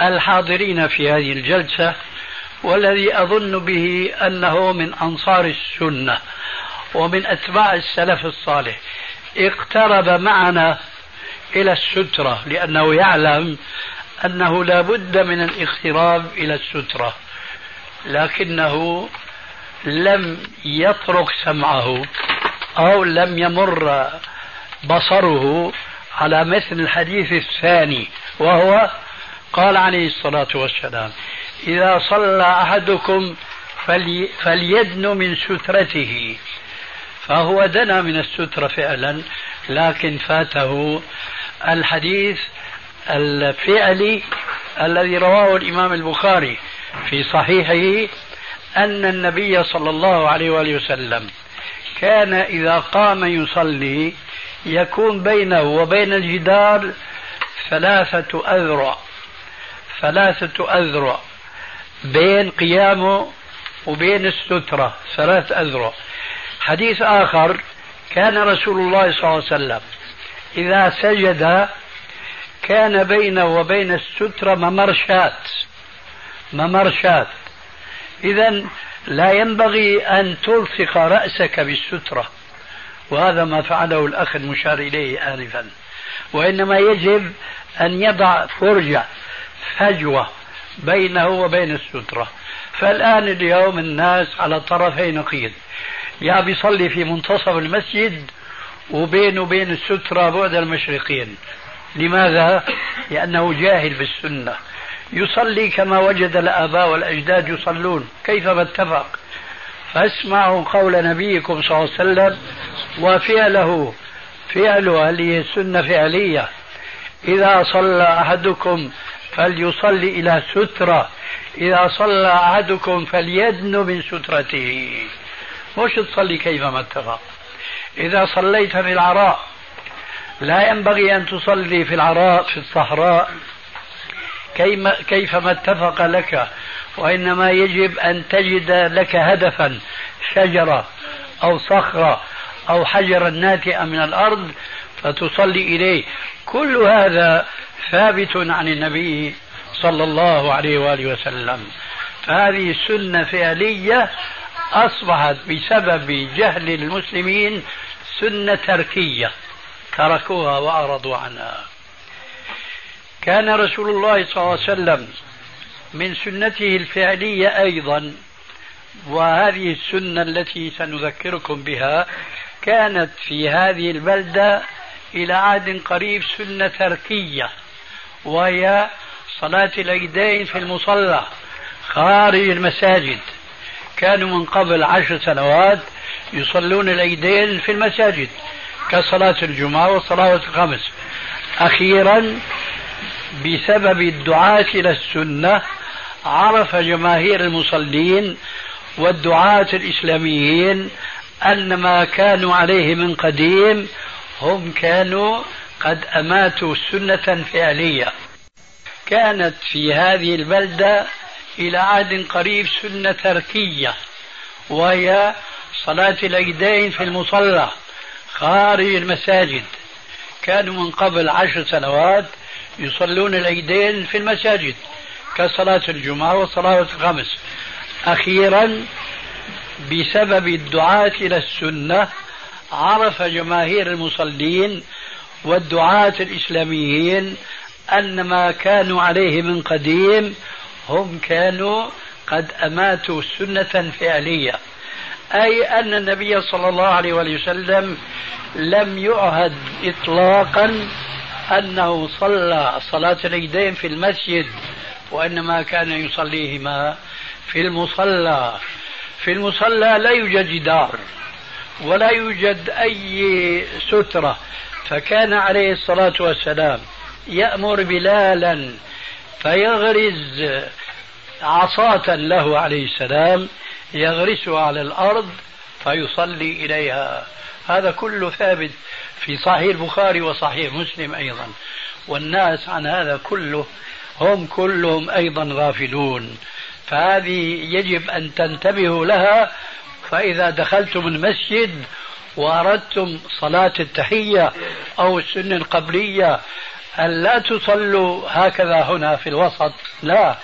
الحاضرين في هذه الجلسة والذي أظن به أنه من أنصار السنة ومن أتباع السلف الصالح اقترب معنا إلى السترة لأنه يعلم أنه لا بد من الاقتراب إلى السترة. لكنه لم يترك سمعه أو لم يمر بصره على مثل الحديث الثاني وهو قال عليه الصلاة والسلام إذا صلى أحدكم فلي فليدن من سترته. فهو دنا من السترة فعلا. لكن فاته الحديث الفعلي الذي رواه الإمام البخاري في صحيحه أن النبي صلى الله عليه وآله وسلم كان إذا قام يصلي يكون بينه وبين الجدار ثلاثة أذرع ثلاثة أذرع بين قيامه وبين السترة ثلاث أذرع. حديث آخر كان رسول الله صلى الله عليه وسلم إذا سجد كان بينه وبين السترة ممرشات. ممرشات. إذا لا ينبغي أن تلصق رأسك بالسترة. وهذا ما فعله الأخ المشار إليه آنفا. وإنما يجب أن يضع فرجة فجوة بينه وبين السترة. فالآن اليوم الناس على طرفي نقيض. يا بيصلي في منتصف المسجد وبينه وبين السترة بعد المشرقين. لماذا؟ لأنه جاهل بالسنة يصلي كما وجد الآباء والأجداد يصلون. كيفما اتفق فاسمعوا قول نبيكم صلى الله عليه وسلم وفعله فعله هذه سنة فعلية. إذا صلى أحدكم فليصلي إلى سترة. إذا صلى أحدكم فليدن من سترته. مش تصلي كيفما اتفق؟ إذا صليت في العراء لا ينبغي أن تصلي في العراء في الصحراء. كيفما اتفق لك وإنما يجب أن تجد لك هدفا شجرة أو صخرة أو حجرا ناتئا من الأرض فتصلي إليه. كل هذا ثابت عن النبي صلى الله عليه وآله وسلم. فهذه سنة فعلية أصبحت بسبب جهل المسلمين سنة تركية تركوها وأعرضوا عنها. كان رسول الله صلى الله عليه وسلم من سنته الفعلية أيضا وهذه السنة التي سنذكركم بها كانت في هذه البلدة إلى عهد قريب سنة تركية وهي صلاة العيدين في المصلى خارج المساجد. كانوا من قبل عشر سنوات يصلون العيدين في المساجد كصلاة الجمعة والصلاة الخمس أخيرا بسبب الدعاة إلى السنة عرف جماهير المصلين والدعاة الإسلاميين أن ما كانوا عليه من قديم هم كانوا قد أماتوا سنة فعلية. كانت في هذه البلدة إلى عهد قريب سنة تركية وهي صلاة العيدين في المصلى خارج المساجد. كانوا من قبل عشر سنوات يصلون العيدين في المساجد كصلاة الجمعة والصلاة الخمس أخيرا بسبب الدعاة إلى السنة عرف جماهير المصلين والدعاة الإسلاميين أن ما كانوا عليه من قديم هم كانوا قد أماتوا سنة فعلية. أي أن النبي صلى الله عليه وسلم لم يعهد إطلاقا أنه صلى صلاة العيدين في المسجد وإنما كان يصليهما في المصلى. في المصلى لا يوجد جدار ولا يوجد أي سترة فكان عليه الصلاة والسلام يأمر بلالا فيغرز عصاة له عليه السلام يغرسها على الأرض فيصلي إليها. هذا كله ثابت في صحيح البخاري وصحيح مسلم أيضا. والناس عن هذا كله هم كلهم أيضا غافلون. فهذه يجب أن تنتبهوا لها. فإذا دخلتم المسجد وأردتم صلاة التحية أو السنة القبلية أن لا تصلوا هكذا هنا في الوسط. لا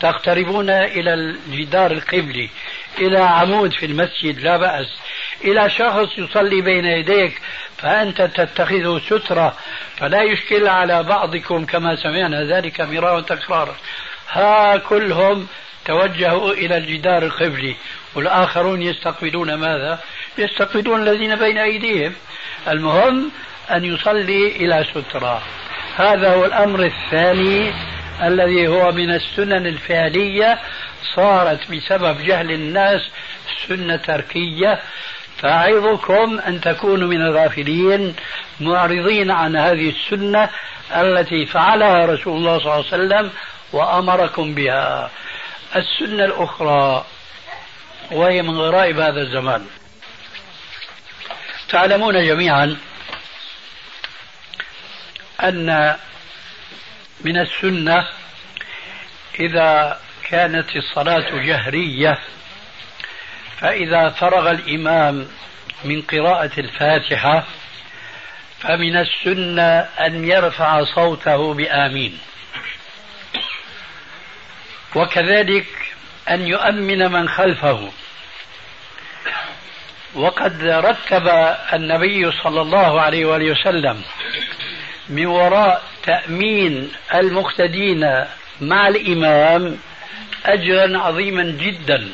تقتربون إلى الجدار القبلي إلى عمود في المسجد لا بأس. إلى شخص يصلي بين يديك فأنت تتخذه سترة. فلا يشكل على بعضكم كما سمعنا ذلك مرارا وتكرارا. ها كلهم توجهوا إلى الجدار القبلي. والآخرون يستقبلون ماذا؟ يستقبلون الذين بين أيديهم. المهم أن يصلي إلى سترة. هذا هو الأمر الثاني الذي هو من السنن الفعلية صارت بسبب جهل الناس سنة تركية. فأعظكم أن تكونوا من الغافلين معرضين عن هذه السنة التي فعلها رسول الله صلى الله عليه وسلم وأمركم بها. السنة الأخرى وهي من غرائب هذا الزمان. تعلمون جميعا أن من السنة إذا كانت الصلاة جهرية فإذا فرغ الإمام من قراءة الفاتحة فمن السنة أن يرفع صوته بآمين. وكذلك أن يؤمن من خلفه. وقد رتب النبي صلى الله عليه وآله وسلم من وراء تأمين المقتدين مع الإمام أجرا عظيما جدا.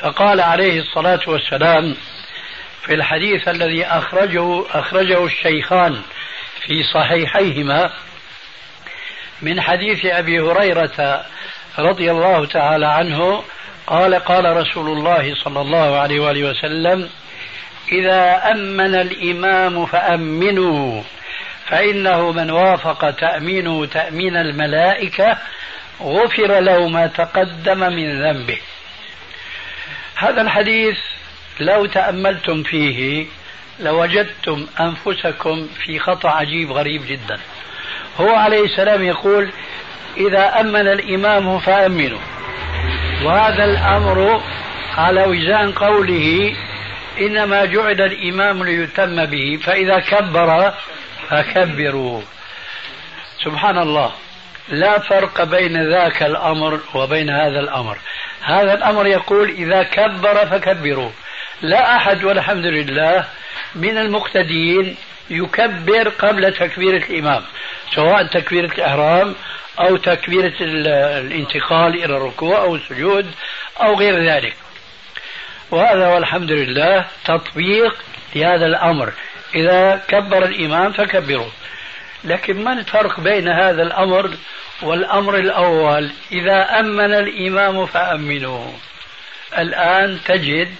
فقال عليه الصلاة والسلام في الحديث الذي أخرجه أخرجه الشيخان في صحيحيهما من حديث أبي هريرة رضي الله تعالى عنه قال قال رسول الله صلى الله عليه وآله وسلم إذا أمن الإمام فأمنوا فإنه من وافق تأمينه تأمين الملائكة غفر له ما تقدم من ذنبه. هذا الحديث لو تأملتم فيه لوجدتم أنفسكم في خطأ عجيب غريب جدا. هو عليه السلام يقول إذا أمن الإمام فأمنوا. وهذا الأمر على وزان قوله إنما جعل الإمام ليتم به فإذا كبر فكبروا. سبحان الله لا فرق بين ذاك الأمر وبين هذا الأمر. هذا الأمر يقول إذا كبر فكبروا. لا أحد والحمد لله من المقتدين يكبر قبل تكبيرة الإمام. سواء تكبيرة الإحرام أو تكبيرة الانتقال إلى الركوع أو السجود أو غير ذلك. وهذا والحمد لله تطبيق لهذا الأمر. إذا كبر الإمام فكبروا. لكن ما الفرق بين هذا الأمر والأمر الأول. إذا أمن الإمام فأمنوا. الآن تجد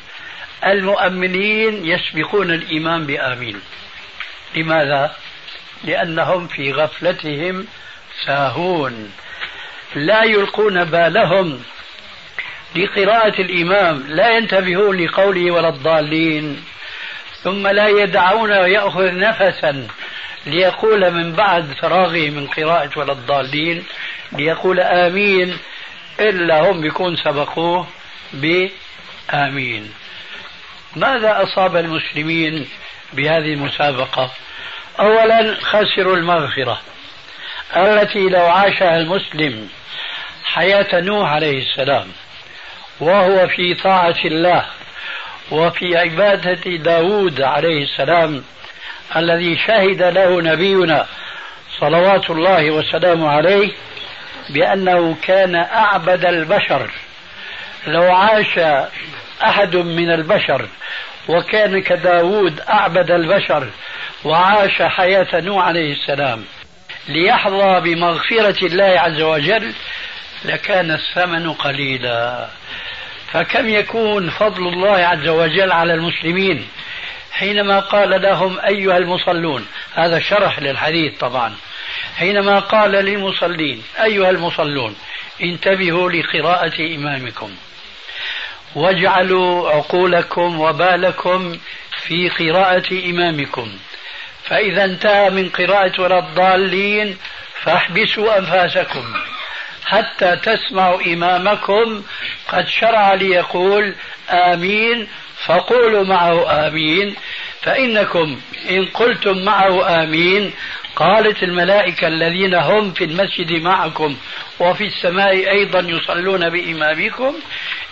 المؤمنين يسبقون الإمام بآمين. لماذا؟ لأنهم في غفلتهم ساهون. لا يلقون بالهم. لقراءة الإمام لا ينتبهون لقوله ولا الضالين. ثم لا يدعون ويأخذ نفسا ليقول من بعد فراغه من قراءة ولا الضالين ليقول آمين إلا هم بيكون سبقوه بآمين. ماذا أصاب المسلمين بهذه المسابقة؟ أولا خسروا المغفرة التي لو عاشها المسلم حياة نوح عليه السلام وهو في طاعة الله. وفي عبادة داود عليه السلام الذي شهد له نبينا صلوات الله وسلامه عليه بأنه كان أعبد البشر. لو عاش أحد من البشر وكان كداود أعبد البشر وعاش حياة نوح عليه السلام ليحظى بمغفرة الله عز وجل لكان الثمن قليلا. فكم يكون فضل الله عز وجل على المسلمين حينما قال لهم أيها المصلون؟ هذا شرح للحديث طبعا. حينما قال للمصلين أيها المصلون انتبهوا لقراءة إمامكم. واجعلوا عقولكم وبالكم في قراءة إمامكم. فإذا انتهى من قراءة ولا الضالين فاحبسوا أنفاسكم. حتى تسمعوا إمامكم. قد شرع ليقول آمين فقولوا معه آمين. فإنكم إن قلتم معه آمين قالت الملائكة الذين هم في المسجد معكم وفي السماء أيضا يصلون بإمامكم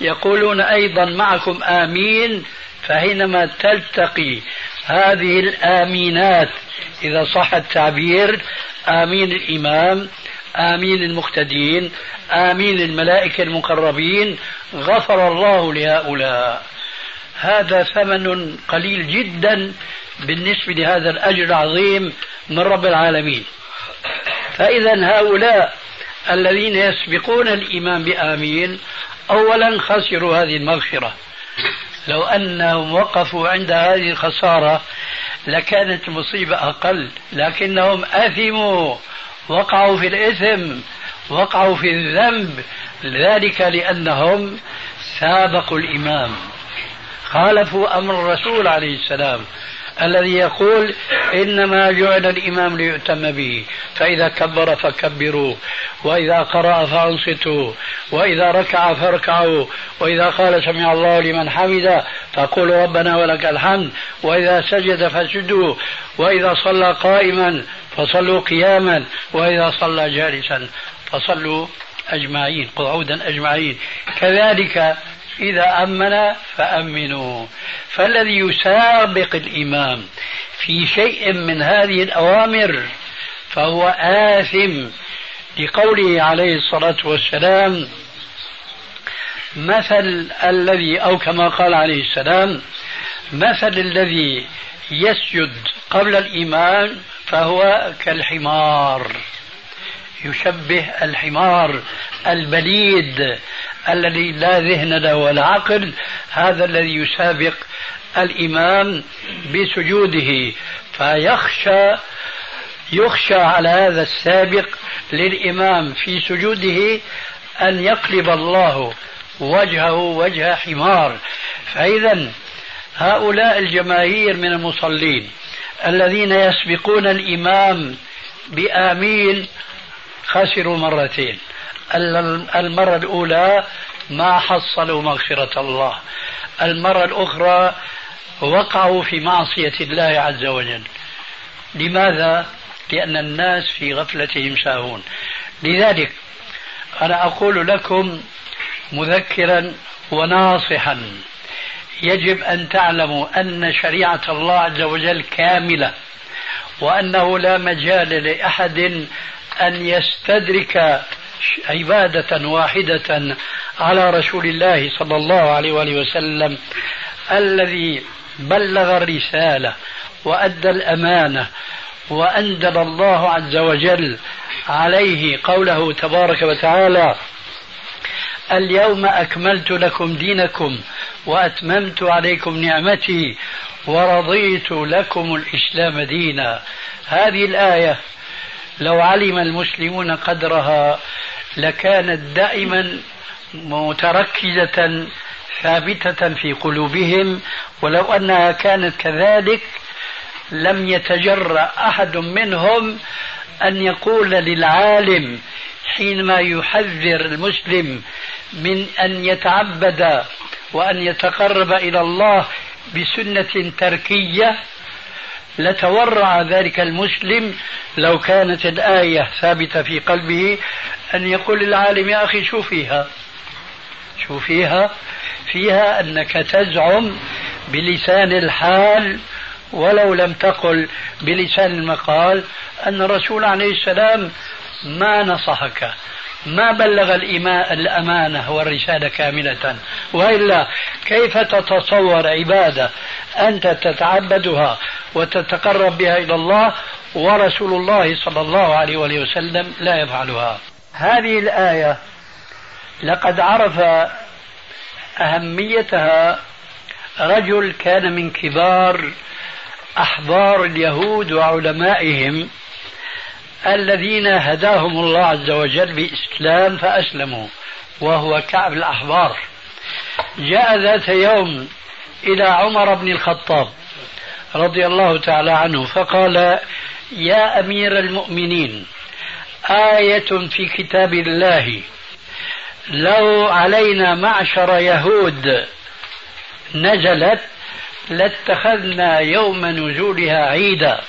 يقولون أيضا معكم آمين فحينما تلتقي هذه الآمينات إذا صح التعبير آمين الإمام. آمين المقتدين آمين الملائكة المقربين غفر الله لهؤلاء. هذا ثمن قليل جدا بالنسبة لهذا الأجر العظيم من رب العالمين. فإذا هؤلاء الذين يسبقون الإمام بآمين أولا خسروا هذه المغفرة. لو أنهم وقفوا عند هذه الخسارة لكانت المصيبة أقل لكنهم أثموا. وقعوا في الإثم وقعوا في الذنب ذلك لأنهم سابقوا الإمام. خالفوا أمر الرسول عليه السلام الذي يقول إنما جعل الإمام ليؤتم به فإذا كبر فكبروا وإذا قرأ فأنصتوا وإذا ركع فاركعوا وإذا قال سمع الله لمن حمد فقولوا ربنا ولك الحمد وإذا سجد فسجدوا وإذا صلى قائما فصلوا قياما وإذا صلى جالسا فصلوا أجمعين قعودا أجمعين. كذلك إذا أمن فأمنوا. فالذي يسابق الإمام في شيء من هذه الأوامر فهو آثم لقوله عليه الصلاة والسلام مثل الذي أو كما قال عليه السلام مثل الذي يسجد قبل الإيمان فهو كالحمار. يشبه الحمار البليد الذي لا ذهن له ولا عقل. هذا الذي يسابق الإمام بسجوده. فيخشى يخشى على هذا السابق للإمام في سجوده أن يقلب الله وجهه وجه حمار. فإذا هؤلاء الجماهير من المصلين الذين يسبقون الإمام بآمين خسروا مرتين. المرة الأولى ما حصلوا مغفرة الله. المرة الأخرى وقعوا في معصية الله عز وجل. لماذا؟ لأن الناس في غفلتهم ساهون لذلك أنا أقول لكم مذكرا وناصحا. يجب أن تعلموا أن شريعة الله عز وجل كاملة وأنه لا مجال لأحد أن يستدرك عبادة واحدة على رسول الله صلى الله عليه وآله وسلم الذي بلغ الرسالة وأدى الأمانة وأنزل الله عز وجل عليه قوله تبارك وتعالى اليوم أكملت لكم دينكم وأتممت عليكم نعمتي ورضيت لكم الإسلام دينا. هذه الآية لو علم المسلمون قدرها لكانت دائما متركزة ثابتة في قلوبهم ولو أنها كانت كذلك لم يتجرأ أحد منهم أن يقول للعالم حينما يحذر المسلم من أن يتعبد وأن يتقرب إلى الله بسنة تركية لتورع ذلك المسلم لو كانت الآية ثابتة في قلبه أن يقول للعالم يا أخي شو فيها؟ شو فيها؟ فيها أنك تزعم بلسان الحال ولو لم تقل بلسان المقال أن الرسول عليه السلام ما نصحك ما بلغ الأمانة والرسالة كاملة. وإلا كيف تتصور عبادة؟ أنت تتعبدها وتتقرب بها إلى الله ورسول الله صلى الله عليه وسلم لا يفعلها. هذه الآية لقد عرف أهميتها رجل كان من كبار أحبار اليهود وعلمائهم. الذين هداهم الله عز وجل بإسلام فأسلموا وهو كعب الأحبار. جاء ذات يوم إلى عمر بن الخطاب رضي الله تعالى عنه فقال يا أمير المؤمنين آية في كتاب الله لو علينا معشر يهود نزلت لاتخذنا يوم نزولها عيدا.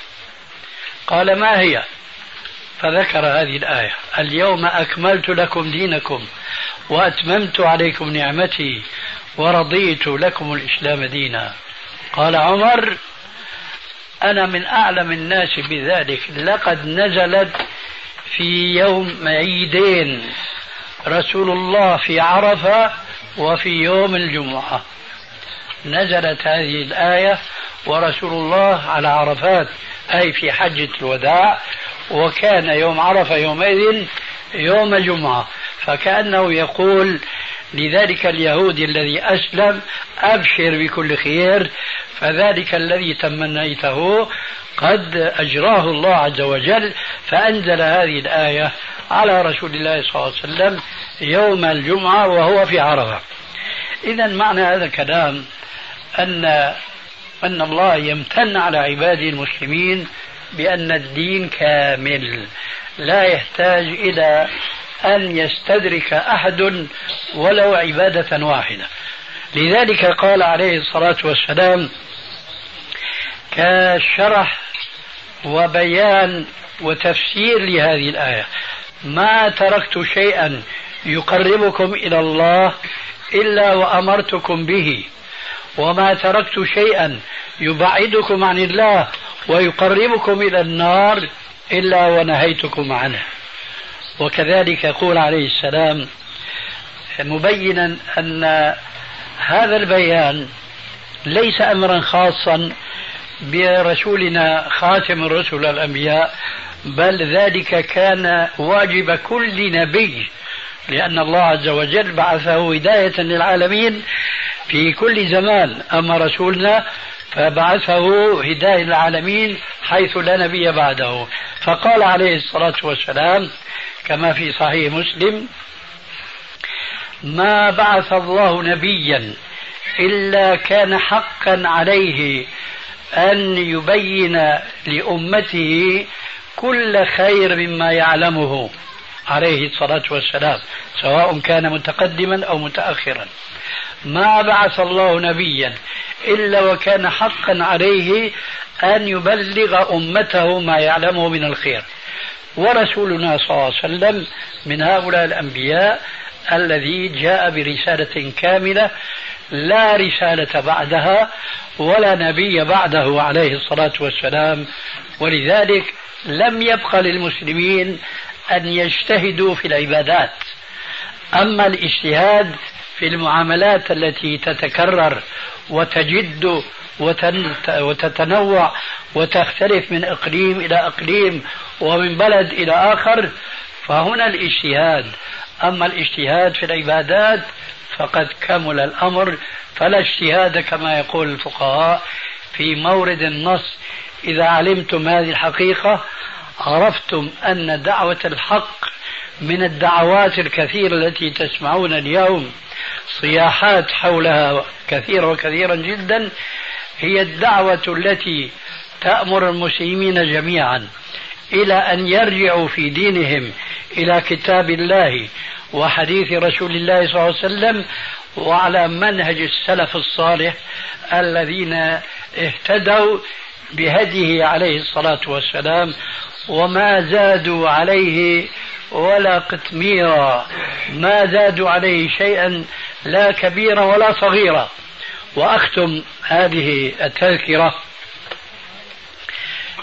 قال ما هي؟ فذكر هذه الآية. اليوم أكملت لكم دينكم وأتممت عليكم نعمتي ورضيت لكم الإسلام دينا. قال عمر أنا من أعلم الناس بذلك. لقد نزلت في يوم عيدين رسول الله في عرفة وفي يوم الجمعة. نزلت هذه الآية ورسول الله على عرفات أي في حجة الوداع وكان يوم عرفة يومئذ يوم جمعة فكأنه يقول لذلك اليهودي الذي أسلم أبشر بكل خير فذلك الذي تمنيته قد أجراه الله عز وجل فأنزل هذه الآية على رسول الله صلى الله عليه وسلم يوم الجمعة وهو في عرفة. إذا معنى هذا الكلام أن أن الله يمتن على عباده المسلمين بأن الدين كامل. لا يحتاج إلى أن يستدرك أحد ولو عبادة واحدة. لذلك قال عليه الصلاة والسلام كشرح وبيان وتفسير لهذه الآية. ما تركت شيئا يقربكم إلى الله إلا وأمرتكم به وما تركت شيئا يبعدكم عن الله ويقربكم إلى النار إلا ونهيتكم عنه. وكذلك يقول عليه السلام مبينا أن هذا البيان ليس أمرا خاصا برسولنا خاتم الرسل الأنبياء بل ذلك كان واجب كل نبي لأن الله عز وجل بعثه هداية للعالمين في كل زمان. أما رسولنا فبعثه هداية للعالمين حيث لا نبي بعده. فقال عليه الصلاة والسلام كما في صحيح مسلم ما بعث الله نبيا إلا كان حقا عليه أن يبين لأمته كل خير مما يعلمه عليه الصلاة والسلام سواء كان متقدما أو متأخرا. ما بعث الله نبيا إلا وكان حقا عليه أن يبلغ أمته ما يعلمه من الخير. ورسولنا صلى الله عليه وسلم من هؤلاء الأنبياء الذي جاء برسالة كاملة لا رسالة بعدها ولا نبي بعده عليه الصلاة والسلام. ولذلك لم يبق للمسلمين أن يجتهدوا في العبادات. أما الاجتهاد في المعاملات التي تتكرر وتجد وتتنوع وتختلف من إقليم إلى إقليم ومن بلد إلى آخر فهنا الاجتهاد. أما الاجتهاد في العبادات فقد كمل الأمر فلا اجتهاد كما يقول الفقهاء في مورد النص إذا علمتم هذه الحقيقة عرفتم أن دعوة الحق من الدعوات الكثيرة التي تسمعون اليوم. صياحات حولها كثيرة وكثيرا جدا هي الدعوة التي تأمر المسلمين جميعا إلى أن يرجعوا في دينهم إلى كتاب الله وحديث رسول الله صلى الله عليه وسلم وعلى منهج السلف الصالح الذين اهتدوا بهديه عليه الصلاة والسلام وما زادوا عليه ولا قتميرا ما زادوا عليه شيئا لا كبيرا ولا صغيرا. وأختم هذه التذكرة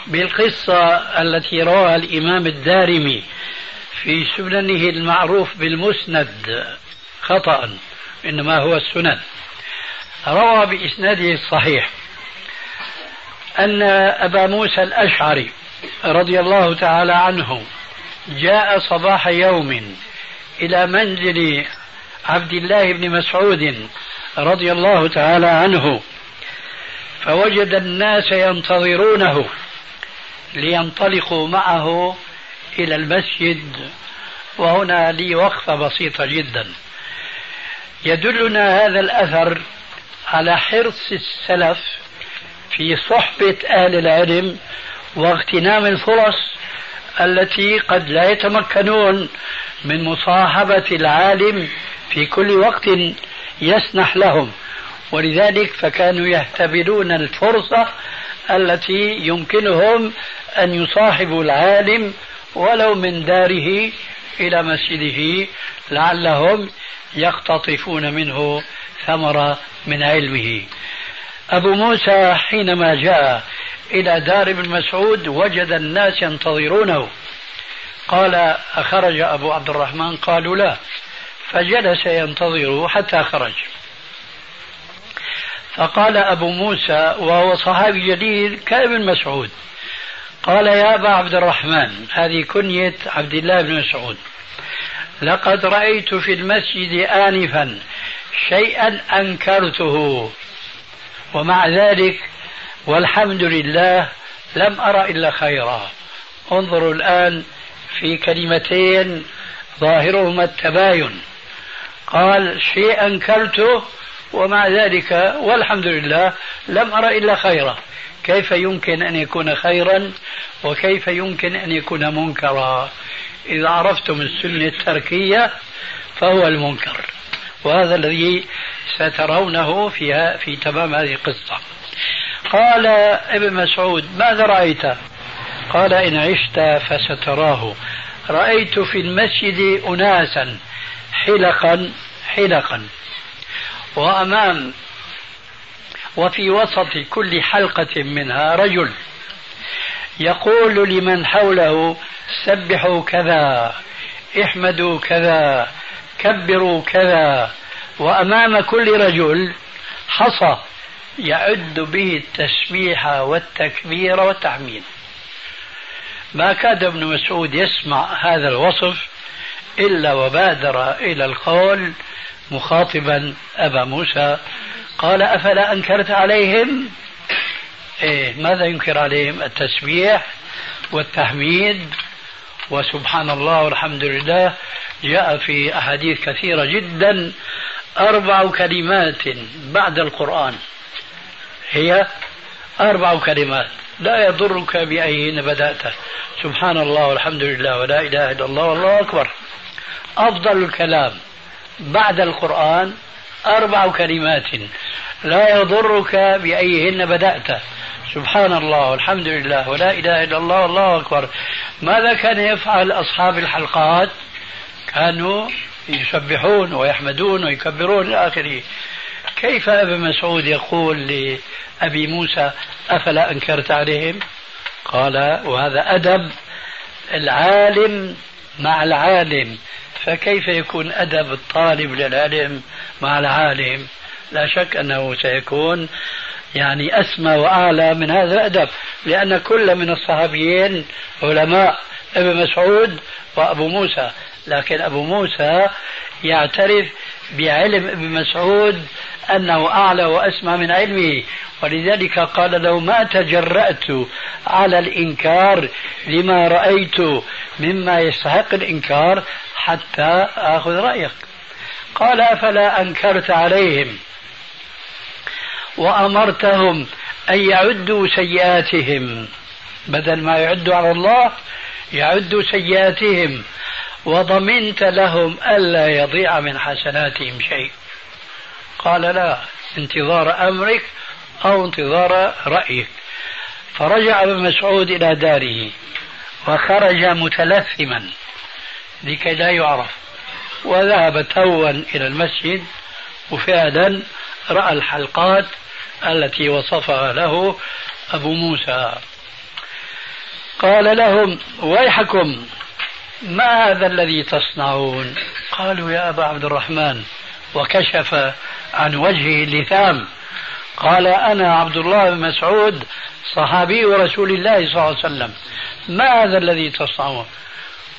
بالقصة التي رواها الإمام الدارمي في سننه المعروف بالمسند خطأ إنما هو السنن. روى بإسناده الصحيح أن أبا موسى الأشعري رضي الله تعالى عنه جاء صباح يوم إلى منزل عبد الله بن مسعود رضي الله تعالى عنه فوجد الناس ينتظرونه لينطلقوا معه إلى المسجد وهنا لي وقفة بسيطة جدا. يدلنا هذا الأثر على حرص السلف في صحبة أهل العلم واغتنام الفرص التي قد لا يتمكنون من مصاحبة العالم في كل وقت يسنح لهم. ولذلك فكانوا يهتبلون الفرصة التي يمكنهم أن يصاحبوا العالم ولو من داره إلى مسجده لعلهم يقتطفون منه ثمرة من علمه. أبو موسى حينما جاء إلى دار ابن مسعود وجد الناس ينتظرونه. قال أخرج أبو عبد الرحمن؟ قالوا لا فجلس ينتظره حتى خرج. فقال أبو موسى وهو صحابي جليل كابن مسعود قال يا أبا عبد الرحمن هذه كنية عبد الله بن مسعود لقد رأيت في المسجد آنفا شيئا أنكرته ومع ذلك والحمد لله لم أرى إلا خيرا. انظروا الآن في كلمتين ظاهرهما التباين. قال شيء أنكرته ومع ذلك والحمد لله لم أرى إلا خيرا. كيف يمكن أن يكون خيرا وكيف يمكن أن يكون منكرا؟ إذا عرفتم السنة التركية فهو المنكر. وهذا الذي سترونه فيها في تمام هذه القصة. قال ابن مسعود ماذا رأيت؟ قال إن عشت فستراه. رأيت في المسجد أناسا حلقا حلقا. وأمام وفي وسط كل حلقة منها رجل. يقول لمن حوله سبحوا كذا احمدوا كذا كبروا كذا. وأمام كل رجل حصى يعد به التسبيح والتكبير والتحميد. ما كاد ابن مسعود يسمع هذا الوصف إلا وبادر إلى القول مخاطبا أبا موسى قال أفلا أنكرت عليهم؟ إيه ماذا ينكر عليهم؟ التسبيح والتحميد. وسبحان الله والحمد لله جاء في أحاديث كثيرة جدا أربع كلمات بعد القرآن. هي أربع كلمات. لا يضرك بأيهن بدأت. سبحان الله والحمد لله ولا إله إلا الله والله أكبر. أفضل الكلام بعد القرآن أربع كلمات. لا يضرك بأيهن بدأت. سبحان الله والحمد لله ولا إله إلا الله والله أكبر. ماذا كان يفعل أصحاب الحلقات؟ كانوا يسبحون ويحمدون ويكبرون إلى آخره. كيف أبي مسعود يقول لأبي موسى أفلا أنكرت عليهم؟ قال وهذا أدب العالم مع العالم. فكيف يكون أدب الطالب للعلم مع العالم؟ لا شك أنه سيكون يعني أسمى وأعلى من هذا الأدب لأن كل من الصحابيين علماء ابن مسعود وأبو موسى. لكن أبو موسى يعترف بعلم ابن مسعود أنه أعلى وأسمى من علمه ولذلك قال لو ما تجرأت على الإنكار لما رأيت مما يستحق الإنكار حتى آخذ رأيك. قال أفلا أنكرت عليهم وأمرتهم أن يعدوا سيئاتهم. بدل ما يعدوا على الله يعدوا سيئاتهم. وضمنت لهم ألا يضيع من حسناتهم شيء. قال لا انتظار أمرك أو انتظار رأيك. فرجع ابن مسعود إلى داره وخرج متلثما لكي لا يعرف. وذهب توا إلى المسجد وفعلا رأى الحلقات التي وصفها له أبو موسى. قال لهم ويحكم ما هذا الذي تصنعون؟ قالوا يا أبا عبد الرحمن وكشف عن وجهه اللثام قال أنا عبد الله بن مسعود صحابي رسول الله صلى الله عليه وسلم. ما هذا الذي تصنعون؟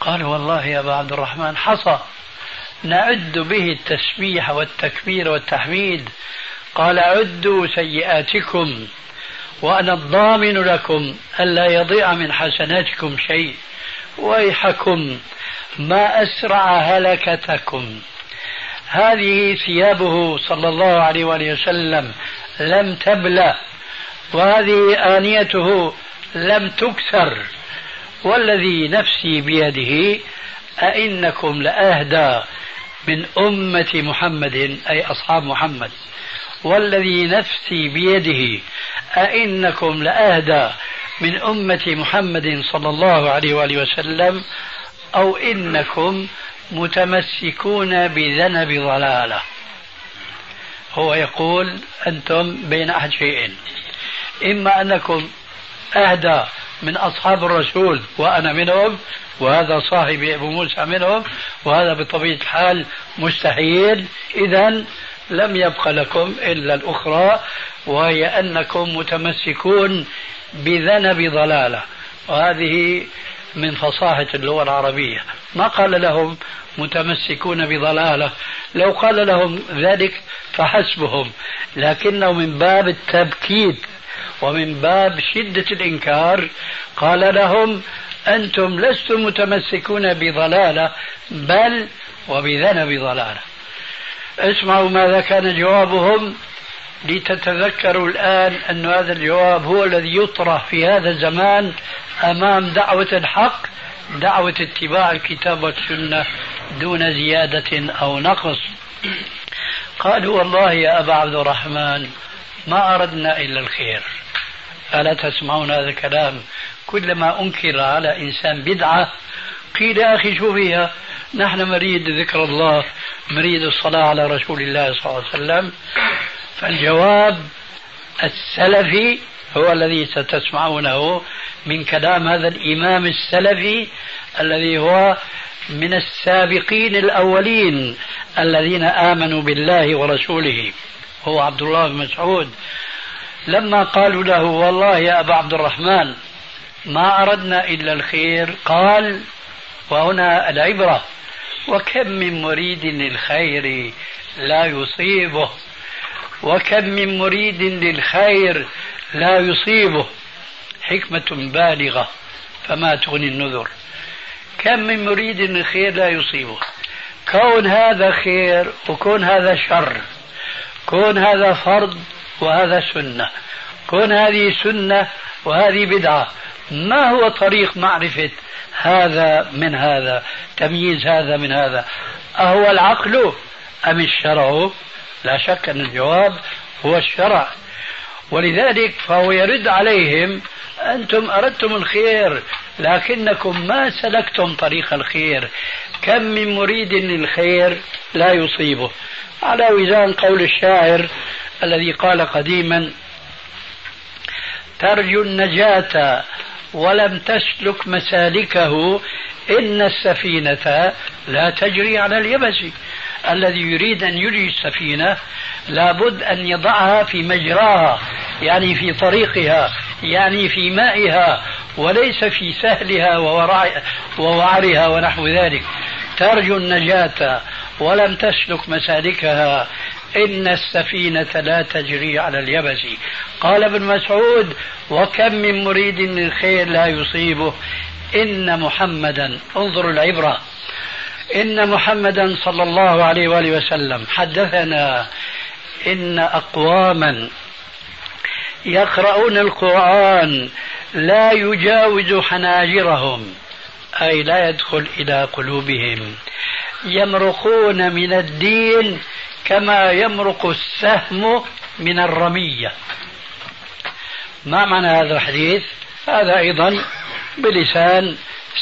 قال والله يا أبا عبد الرحمن حصى. نعد به التسبيح والتكبير والتحميد. قال عدوا سيئاتكم وأنا الضامن لكم ألا يضيع من حسناتكم شيء. ويحكم ما أسرع هلكتكم. هذه ثيابه صلى الله عليه وآله وسلم لم تبلى وهذه آنيته لم تكسر والذي نفسي بيده أئنكم لأهدى من أمة محمد أي أصحاب محمد. والذي نفسي بيده أئنكم لأهدى من أمة محمد صلى الله عليه وآله وسلم أو إنكم متمسكون بذنب ضلالة. هو يقول أنتم بين أحد شيئين إما أنكم أهدى من أصحاب الرسول وأنا منهم وهذا صاحبي أبو موسى منهم وهذا بطبيعة الحال مستحيل. إذا لم يبق لكم إلا الأخرى وهي أنكم متمسكون بذنب ضلالة. وهذه من فصاحة اللغة العربية. ما قال لهم؟ متمسكون بضلالة. لو قال لهم ذلك فحسبهم. لكنه من باب التبكيت ومن باب شدة الإنكار قال لهم أنتم لستم متمسكون بضلالة بل وبذنب ضلالة. اسمعوا ماذا كان جوابهم لتتذكروا الآن أن هذا الجواب هو الذي يطرح في هذا الزمان أمام دعوة الحق دعوة اتباع الكتاب والسنة. دون زيادة أو نقص. قالوا والله يا أبا عبد الرحمن ما أردنا إلا الخير. ألا تسمعون هذا الكلام؟ كلما أنكر على إنسان بدعة قيل يا أخي شو فيها نحن نريد ذكر الله نريد الصلاة على رسول الله صلى الله عليه وسلم. فالجواب السلفي هو الذي ستسمعونه من كلام هذا الإمام السلفي الذي هو من السابقين الأولين الذين آمنوا بالله ورسوله. هو عبد الله بن مسعود. لما قالوا له والله يا أبا عبد الرحمن ما أردنا إلا الخير. قال وهنا العبرة. وكم من مريد للخير لا يصيبه. وكم من مريد للخير لا يصيبه. حكمة بالغة فما تغني النذر. كم من مريد للخير لا يصيبه. كون هذا خير وكون هذا شر. كون هذا فرض وهذا سنة. كون هذه سنة وهذه بدعة. ما هو طريق معرفة هذا من هذا؟ تمييز هذا من هذا. أهو العقل أم الشرع؟ لا شك أن الجواب هو الشرع. ولذلك فهو يرد عليهم أنتم أردتم الخير لكنكم ما سلكتم طريق الخير. كم من مريد للخير لا يصيبه. على وزان قول الشاعر الذي قال قديما ترجو النجاة ولم تسلك مسالكه إن السفينة لا تجري على اليبس. الذي يريد أن يجري السفينة لابد أن يضعها في مجراها يعني في طريقها يعني في مائها وليس في سهلها ووعرها ونحو ذلك. ترجو النجاة ولم تسلك مسالكها إن السفينة لا تجري على اليبس. قال ابن مسعود وكم من مريد للخير لا يصيبه. إن محمدا انظروا العبرة. إن محمدا صلى الله عليه وآله وسلم حدثنا إن أقواما يقرؤون القرآن لا يجاوز حناجرهم أي لا يدخل إلى قلوبهم. يمرقون من الدين كما يمرق السهم من الرمية. ما معنى هذا الحديث؟ هذا أيضا بلسان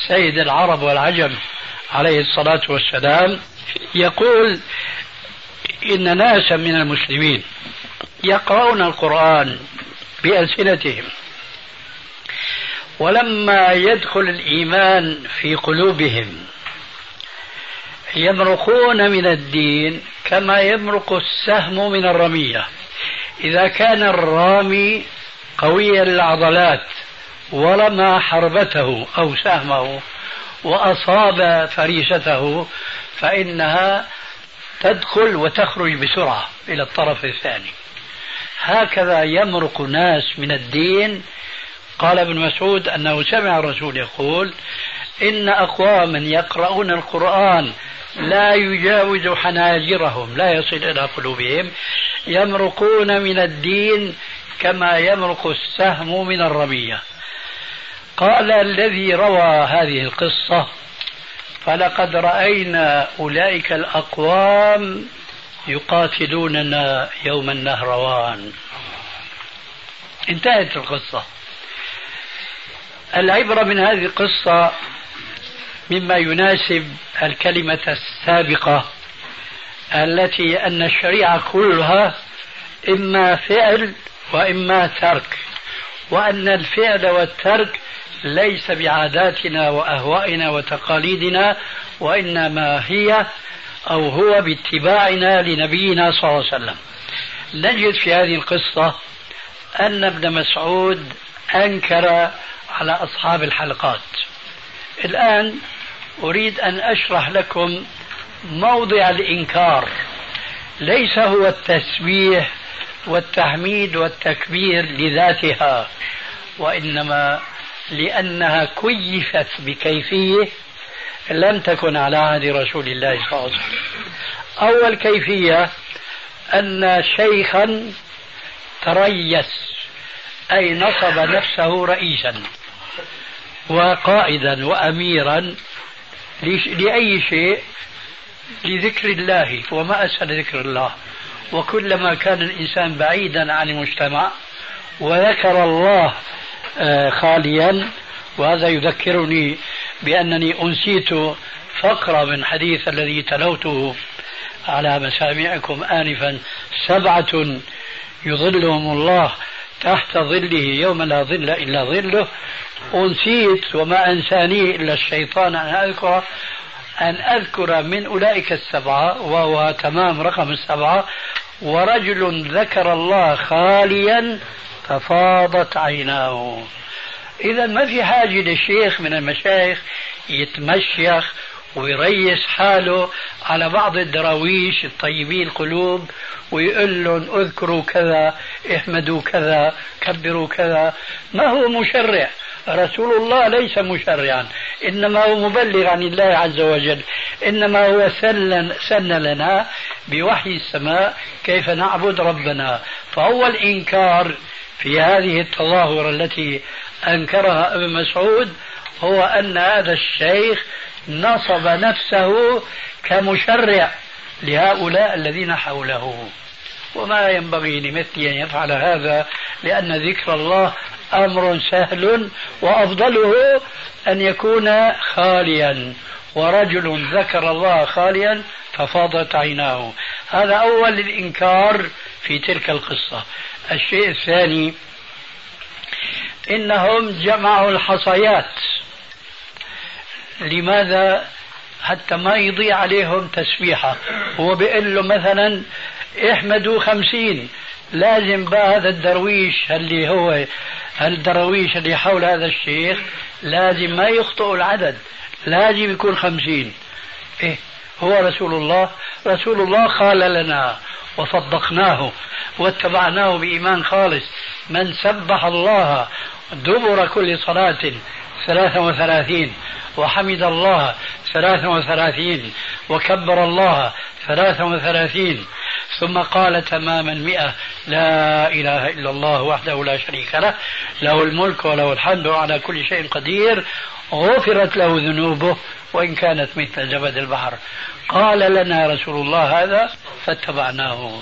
سيد العرب والعجم عليه الصلاة والسلام يقول إن ناسا من المسلمين يقرؤون القرآن بألسنتهم. ولما يدخل الإيمان في قلوبهم يمرقون من الدين كما يمرق السهم من الرمية. إذا كان الرامي قوي العضلات ورمى حربته أو سهمه وأصاب فريسته فإنها تدخل وتخرج بسرعة إلى الطرف الثاني. هكذا يمرق ناس من الدين. قال ابن مسعود أنه سمع الرسول يقول إن أقواما يقرؤون القرآن لا يجاوز حناجرهم لا يصل إلى قلوبهم. يمرقون من الدين كما يمرق السهم من الرمية. قال الذي روى هذه القصة فلقد رأينا أولئك الأقوام يقاتلوننا يوم النهروان. انتهت القصة. العبرة من هذه القصة مما يناسب الكلمة السابقة التي أن الشريعة كلها إما فعل وإما ترك وأن الفعل والترك ليس بعاداتنا وأهوائنا وتقاليدنا وإنما هي أو هو باتباعنا لنبينا صلى الله عليه وسلم. نجد في هذه القصة أن ابن مسعود أنكر على أصحاب الحلقات. الآن أريد أن أشرح لكم موضع الإنكار. ليس هو التسبيح والتحميد والتكبير لذاتها وإنما لأنها كيفت بكيفية لم تكن على عهد رسول الله صلى الله عليه وسلم. أول كيفية أن شيخا تريس أي نصب نفسه رئيسا وقائدا وأميرا لأي شيء؟ لذكر الله وما أسهل ذكر الله. وكلما كان الإنسان بعيدا عن المجتمع وذكر الله خاليا وهذا يذكرني بأنني أنسيت فقرة من حديث الذي تلوته على مسامعكم آنفا. سبعة يظلهم الله تحت ظله يوم لا ظل إلا ظله. أنسيت وما أنساني إلا الشيطان أن أذكر أن أذكر من أولئك السبعة وهو تمام رقم السبعة. ورجل ذكر الله خاليا ففاضت عيناه. إذا ما في حاجة للشيخ من المشايخ يتمشيخ ويريس حاله على بعض الدراويش الطيبين القلوب ويقول لهم اذكروا كذا احمدوا كذا كبروا كذا. ما هو مشرع؟ رسول الله ليس مشرعا إنما هو مبلغ عن الله عز وجل. إنما هو سن سن لنا بوحي السماء كيف نعبد ربنا. فهو الإنكار في هذه التظاهرة التي أنكرها ابن مسعود هو أن هذا الشيخ نصب نفسه كمشرع لهؤلاء الذين حوله. وما ينبغي لمثلي أن يفعل هذا لأن ذكر الله أمر سهل وأفضله أن يكون خاليا. ورجل ذكر الله خاليا ففاضت عيناه. هذا أول الإنكار في تلك القصة. الشيء الثاني إنهم جمعوا الحصيات. لماذا؟ حتى ما يضيع عليهم تسبيحة. هو بيقول له مثلا احمدوا خمسين. لازم بقى هذا الدرويش اللي هو الدرويش اللي حول هذا الشيخ لازم ما يخطئوا العدد. لازم يكون خمسين. إيه؟ هو رسول الله. رسول الله قال لنا وصدقناه واتبعناه بإيمان خالص. من سبح الله دبر كل صلاة ثلاثة وثلاثين وحمد الله ثلاثة وثلاثين وكبر الله ثلاثة وثلاثين. ثم قال تماما مئة لا إله إلا الله وحده لا شريك له له الملك وله الحمد على كل شيء قدير. غفرت له ذنوبه وإن كانت مثل زبد البحر. قال لنا رسول الله هذا فاتبعناه.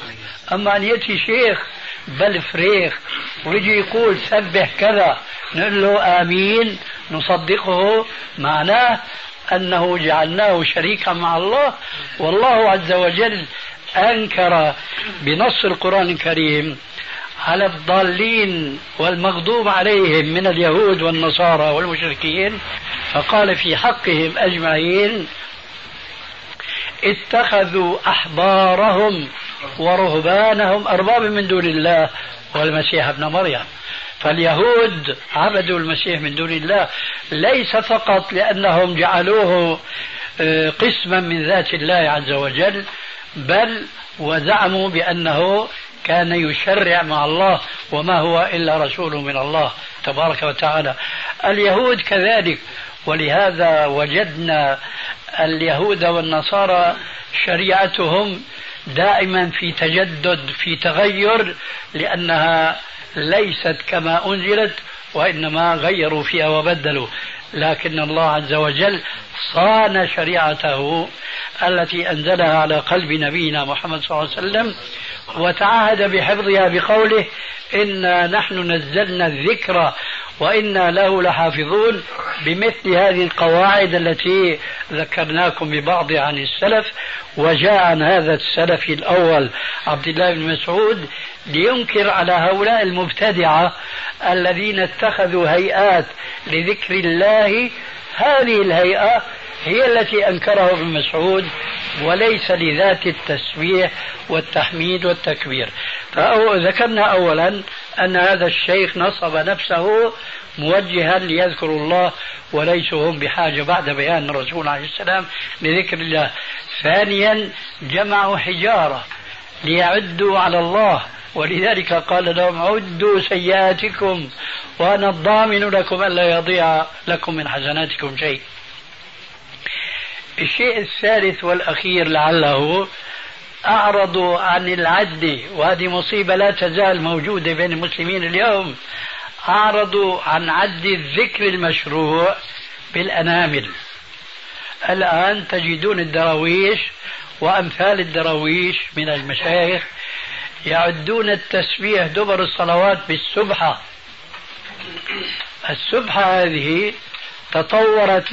أما أن يأتي شيخ بل فريخ ويجي يقول سبح كذا نقول له آمين نصدقه معناه أنه جعلناه شريكا مع الله. والله عز وجل أنكر بنص القرآن الكريم على الضالين والمغضوب عليهم من اليهود والنصارى والمشركين؟ فقال في حقهم أجمعين اتخذوا أحبارهم ورهبانهم أربابا من دون الله والمسيح ابن مريم. فاليهود عبدوا المسيح من دون الله ليس فقط لأنهم جعلوه آه، قسما من ذات الله عز وجل بل وزعموا بأنه كان يشرع مع الله وما هو إلا رسول من الله تبارك وتعالى. اليهود كذلك ولهذا وجدنا اليهود والنصارى شريعتهم دائما في تجدد في تغير لأنها ليست كما أنزلت وإنما غيروا فيها وبدلوا. لكن الله عز وجل صان شريعته التي أنزلها على قلب نبينا محمد صلى الله عليه وسلم وتعهد بحفظها بقوله إنا نحن نزلنا الذكر وإنا له لحافظون بمثل هذه القواعد التي ذكرناكم ببعض عن السلف وجاء عن هذا السلف الأول عبد الله بن مسعود لينكر على هؤلاء المبتدعة الذين اتخذوا هيئات لذكر الله. هذه الهيئة هي التي أنكره ابن مسعود وليس لذات التسبيح والتحميد والتكبير. فذكرنا أولا أن هذا الشيخ نصب نفسه موجها ليذكر الله وليسوا هم بحاجة بعد بيان الرسول عليه السلام لذكر الله. ثانيا جمعوا حجارة ليعدوا على الله. ولذلك قال لهم عدوا سيئاتكم وأنا الضامن لكم ألا يضيع لكم من حسناتكم شيء. الشيء الثالث والأخير لعله أعرضوا عن العد وهذه مصيبة لا تزال موجودة بين المسلمين اليوم. أعرضوا عن عد الذكر المشروع بالأنامل. الآن تجدون الدراويش وأمثال الدراويش من المشايخ يعدون التسبيح دبر الصلوات بالسبحة. السبحة هذه تطورت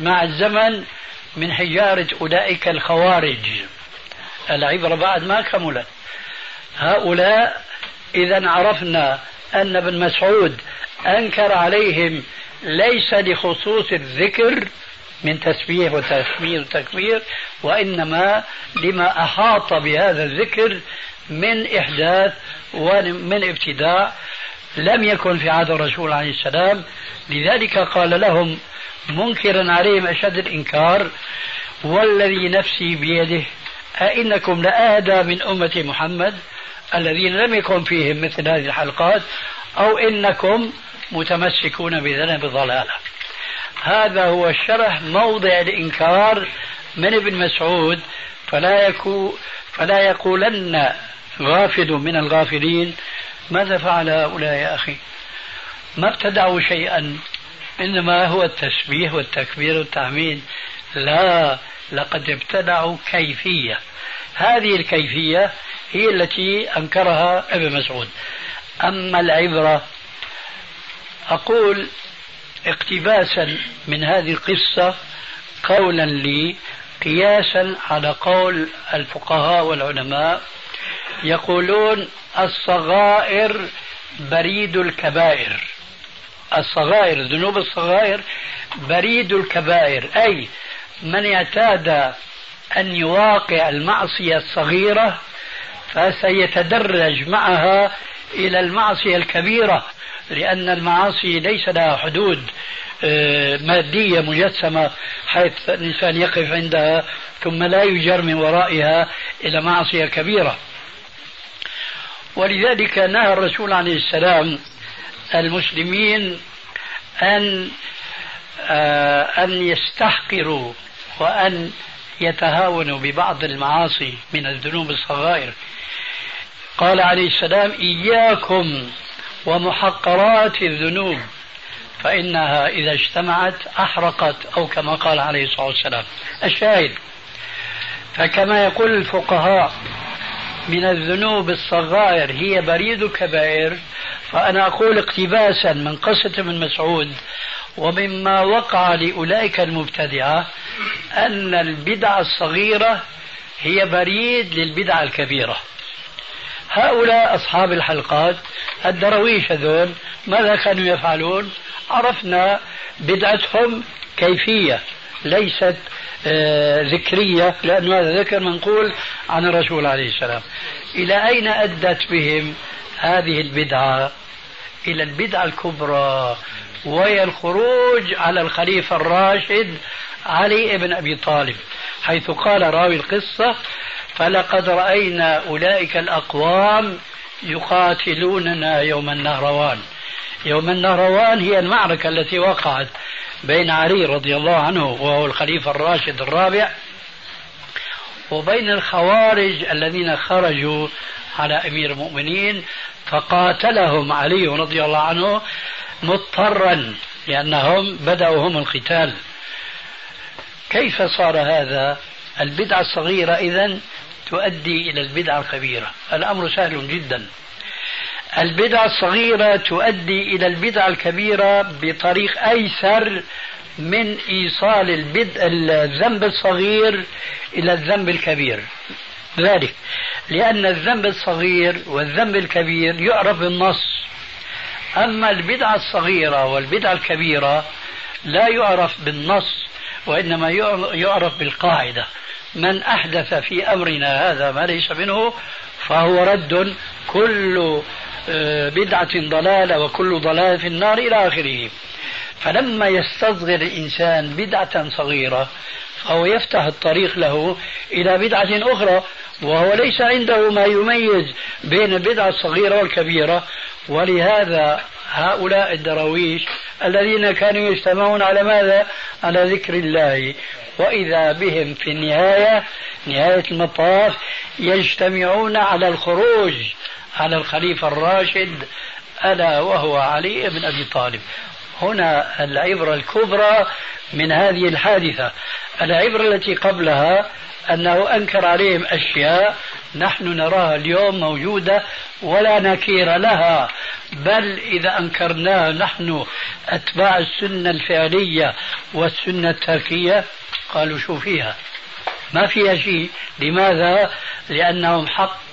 مع الزمن من حجارة أولئك الخوارج. العبرة بعد ما كملت. هؤلاء إذا عرفنا أن ابن مسعود أنكر عليهم ليس لخصوص الذكر من تسبيح وتسمير وتكبير وإنما لما أحاط بهذا الذكر من إحداث ومن ابتداع لم يكن في عهد الرسول عليه السلام. لذلك قال لهم منكرا عليهم أشد الإنكار والذي نفسي بيده أئنكم لأهدى من أمة محمد الذين لم يكن فيهم مثل هذه الحلقات أو إنكم متمسكون بذنب ضلالة. هذا هو الشرح موضع الإنكار من ابن مسعود. فلا يكو فلا يقولن غافل من الغافلين ماذا فعل هؤلاء يا أخي؟ ما ابتدعوا شيئا إنما هو التسبيح والتكبير والتعميد لا لقد ابتدعوا كيفية. هذه الكيفية هي التي أنكرها ابن مسعود. أما العبرة أقول اقتباسا من هذه القصة قولا لي قياسا على قول الفقهاء والعلماء يقولون الصغائر بريد الكبائر. الصغائر ذنوب الصغائر بريد الكبائر. أي من اعتاد أن يواقع المعصية الصغيرة فسيتدرج معها إلى المعصية الكبيرة لأن المعاصي ليس لها حدود. مادية مجسمة حيث الإنسان يقف عندها ثم لا يجر من ورائها إلى معصية كبيرة. ولذلك نهى الرسول عليه السلام المسلمين أن آه، أن يستحقروا وأن يتهاونوا ببعض المعاصي من الذنوب الصغائر. قال عليه السلام إياكم ومحقرات الذنوب. فإنها إذا اجتمعت أحرقت أو كما قال عليه الصلاة والسلام. الشاهد فكما يقول الفقهاء من الذنوب الصغائر هي بريد الكبائر. فأنا أقول اقتباسا من قصة ابن مسعود ومما وقع لأولئك المبتدعة أن البدعة الصغيرة هي بريد للبدعة الكبيرة. هؤلاء أصحاب الحلقات الدرويش هذول ماذا كانوا يفعلون؟ عرفنا بدعتهم كيفية ليست آه ذكرية لأن هذا ذكر منقول عن الرسول عليه السلام. إلى أين أدت بهم هذه البدعة؟ إلى البدعة الكبرى وهي الخروج على الخليفة الراشد علي بن أبي طالب حيث قال راوي القصة فلقد رأينا أولئك الأقوام يقاتلوننا يوم النهروان يوم النهروان هي المعركة التي وقعت بين علي رضي الله عنه وهو الخليفة الراشد الرابع وبين الخوارج الذين خرجوا على أمير المؤمنين فقاتلهم علي رضي الله عنه مضطرا لأنهم بدأوا هم القتال. كيف صار هذا؟ البدعة الصغيرة إذا تؤدي إلى البدعة الكبيرة. الأمر سهل جدا. البدعة الصغيرة تؤدي إلى البدعة الكبيرة بطريق أيسر من إيصال البدء الذنب الصغير إلى الذنب الكبير. ذلك لأن الذنب الصغير والذنب الكبير يعرف بالنص. أما البدعة الصغيرة والبدعة الكبيرة لا يعرف بالنص وإنما يعرف بالقاعدة. من أحدث في أمرنا هذا ما ليس منه فهو رد كل بدعة ضلالة وكل ضلالة في النار إلى آخره. فلما يستصغر الإنسان بدعة صغيرة فهو يفتح الطريق له إلى بدعة أخرى وهو ليس عنده ما يميز بين البدعة الصغيرة والكبيرة. ولهذا هؤلاء الدراويش الذين كانوا يجتمعون على ماذا؟ على ذكر الله. وإذا بهم في النهاية نهاية المطاف يجتمعون على الخروج على الخليفة الراشد ألا وهو علي بن أبي طالب. هنا العبرة الكبرى من هذه الحادثة. العبرة التي قبلها أنه أنكر عليهم أشياء نحن نراها اليوم موجودة ولا نكير لها بل إذا أنكرناها نحن أتباع السنة الفعلية والسنة التركية قالوا شو فيها؟ ما فيها شيء. لماذا؟ لأنهم حق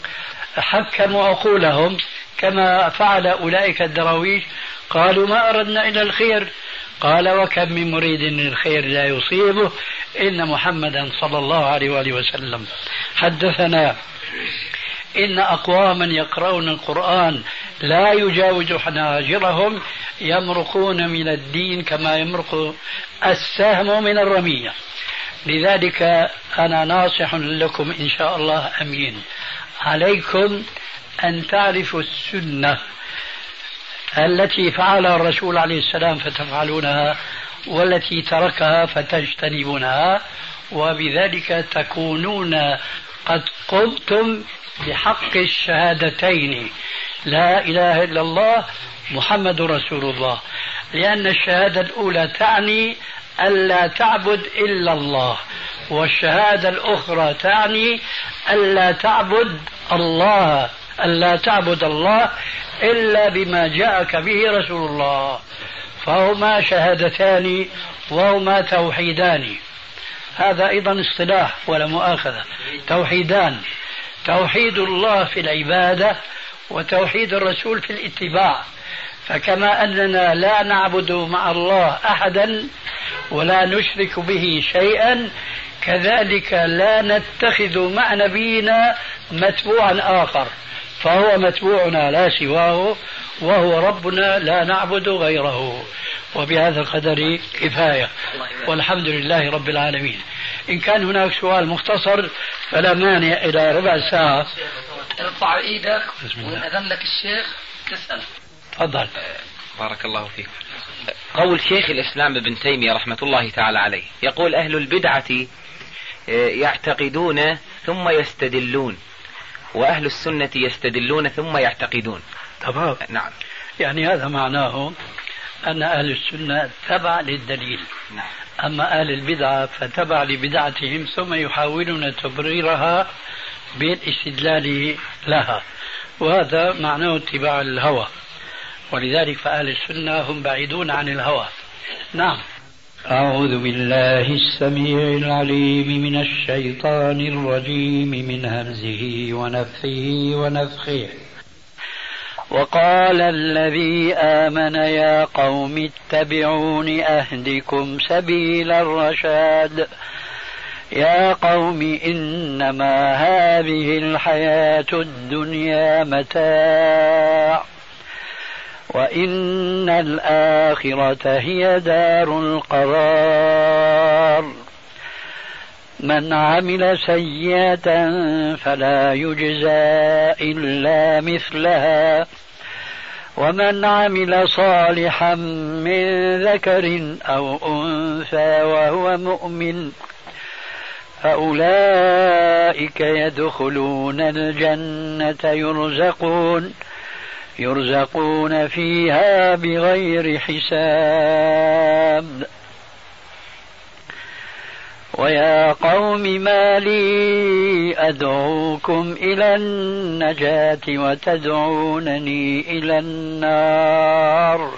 حكموا عقولهم كما فعل أولئك الدراويش قالوا ما أردنا إلا الخير. قال وكم من مريد للخير لا يصيبه إن محمدا صلى الله عليه وآله وسلم. حدثنا إن أقواما يقرؤون القرآن لا يجاوز حناجرهم يمرقون من الدين كما يمرق السهم من الرمية. لذلك أنا ناصح لكم إن شاء الله أمين. عليكم أن تعرفوا السنة التي فعلها الرسول عليه السلام فتفعلونها والتي تركها فتجتنبونها وبذلك تكونون قد قمتم بحق الشهادتين. لا إله إلا الله محمد رسول الله. لأن الشهادة الأولى تعني ألا تعبد إلا الله. والشهادة الأخرى تعني ألا تعبد الله ألا تعبد الله إلا بما جاءك به رسول الله. فهما شهادتان وهما توحيدان. هذا أيضا اصطلاح ولا مؤاخذة. توحيدان. توحيد الله في العبادة وتوحيد الرسول في الاتباع. فكما أننا لا نعبد مع الله أحدا ولا نشرك به شيئا كذلك لا نتخذ مع نبينا متبوعا آخر فهو متبوعنا لا سواه وهو ربنا لا نعبد غيره. وبهذا القدر كفاية. والحمد لله رب العالمين. إن كان هناك سؤال مختصر فلا مانع إلى ربع ساعة. ارفع إيدك وإن أذن لك الشيخ تسأل. تفضل. بارك الله فيك. قول شيخ الإسلام ابن تيمية رحمة الله تعالى عليه. يقول أهل البدعة آه، يعتقدون ثم يستدلون وأهل السنة يستدلون ثم يعتقدون. تمام. نعم. يعني هذا معناه أن أهل السنة تبع للدليل. نعم. أما أهل البدعة فتبع لبدعتهم ثم يحاولون تبريرها بالإستدلال لها. وهذا معناه اتباع الهوى. ولذلك فأهل السنة هم بعيدون عن الهوى. نعم. أعوذ بالله السميع العليم من الشيطان الرجيم من همزه ونفخه ونفخه. وقال الذي آمن يا قوم اتبعون أهدكم سبيل الرشاد. يا قوم إنما هذه الحياة الدنيا متاع. وإن الآخرة هي دار القرار. من عمل سيئة فلا يجزى إلا مثلها. ومن عمل صالحا من ذكر أو أنثى وهو مؤمن فأولئك يدخلون الجنة يرزقون. يرزقون فيها بغير حساب. ويا قوم ما لي أدعوكم إلى النجاة وتدعونني إلى النار.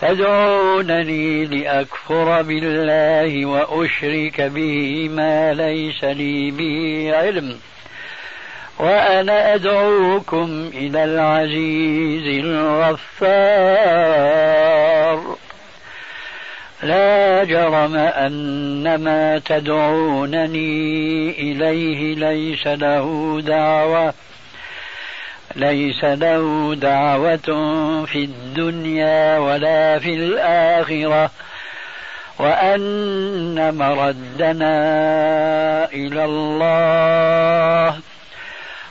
تدعونني لأكفر بالله وأشرك به ما ليس لي به علم. وأنا أدعوكم إلى العزيز الغفار. لا جرم أن ما تدعونني إليه ليس له دعوة ليس له دعوة في الدنيا ولا في الآخرة. وأن مردنا إلى الله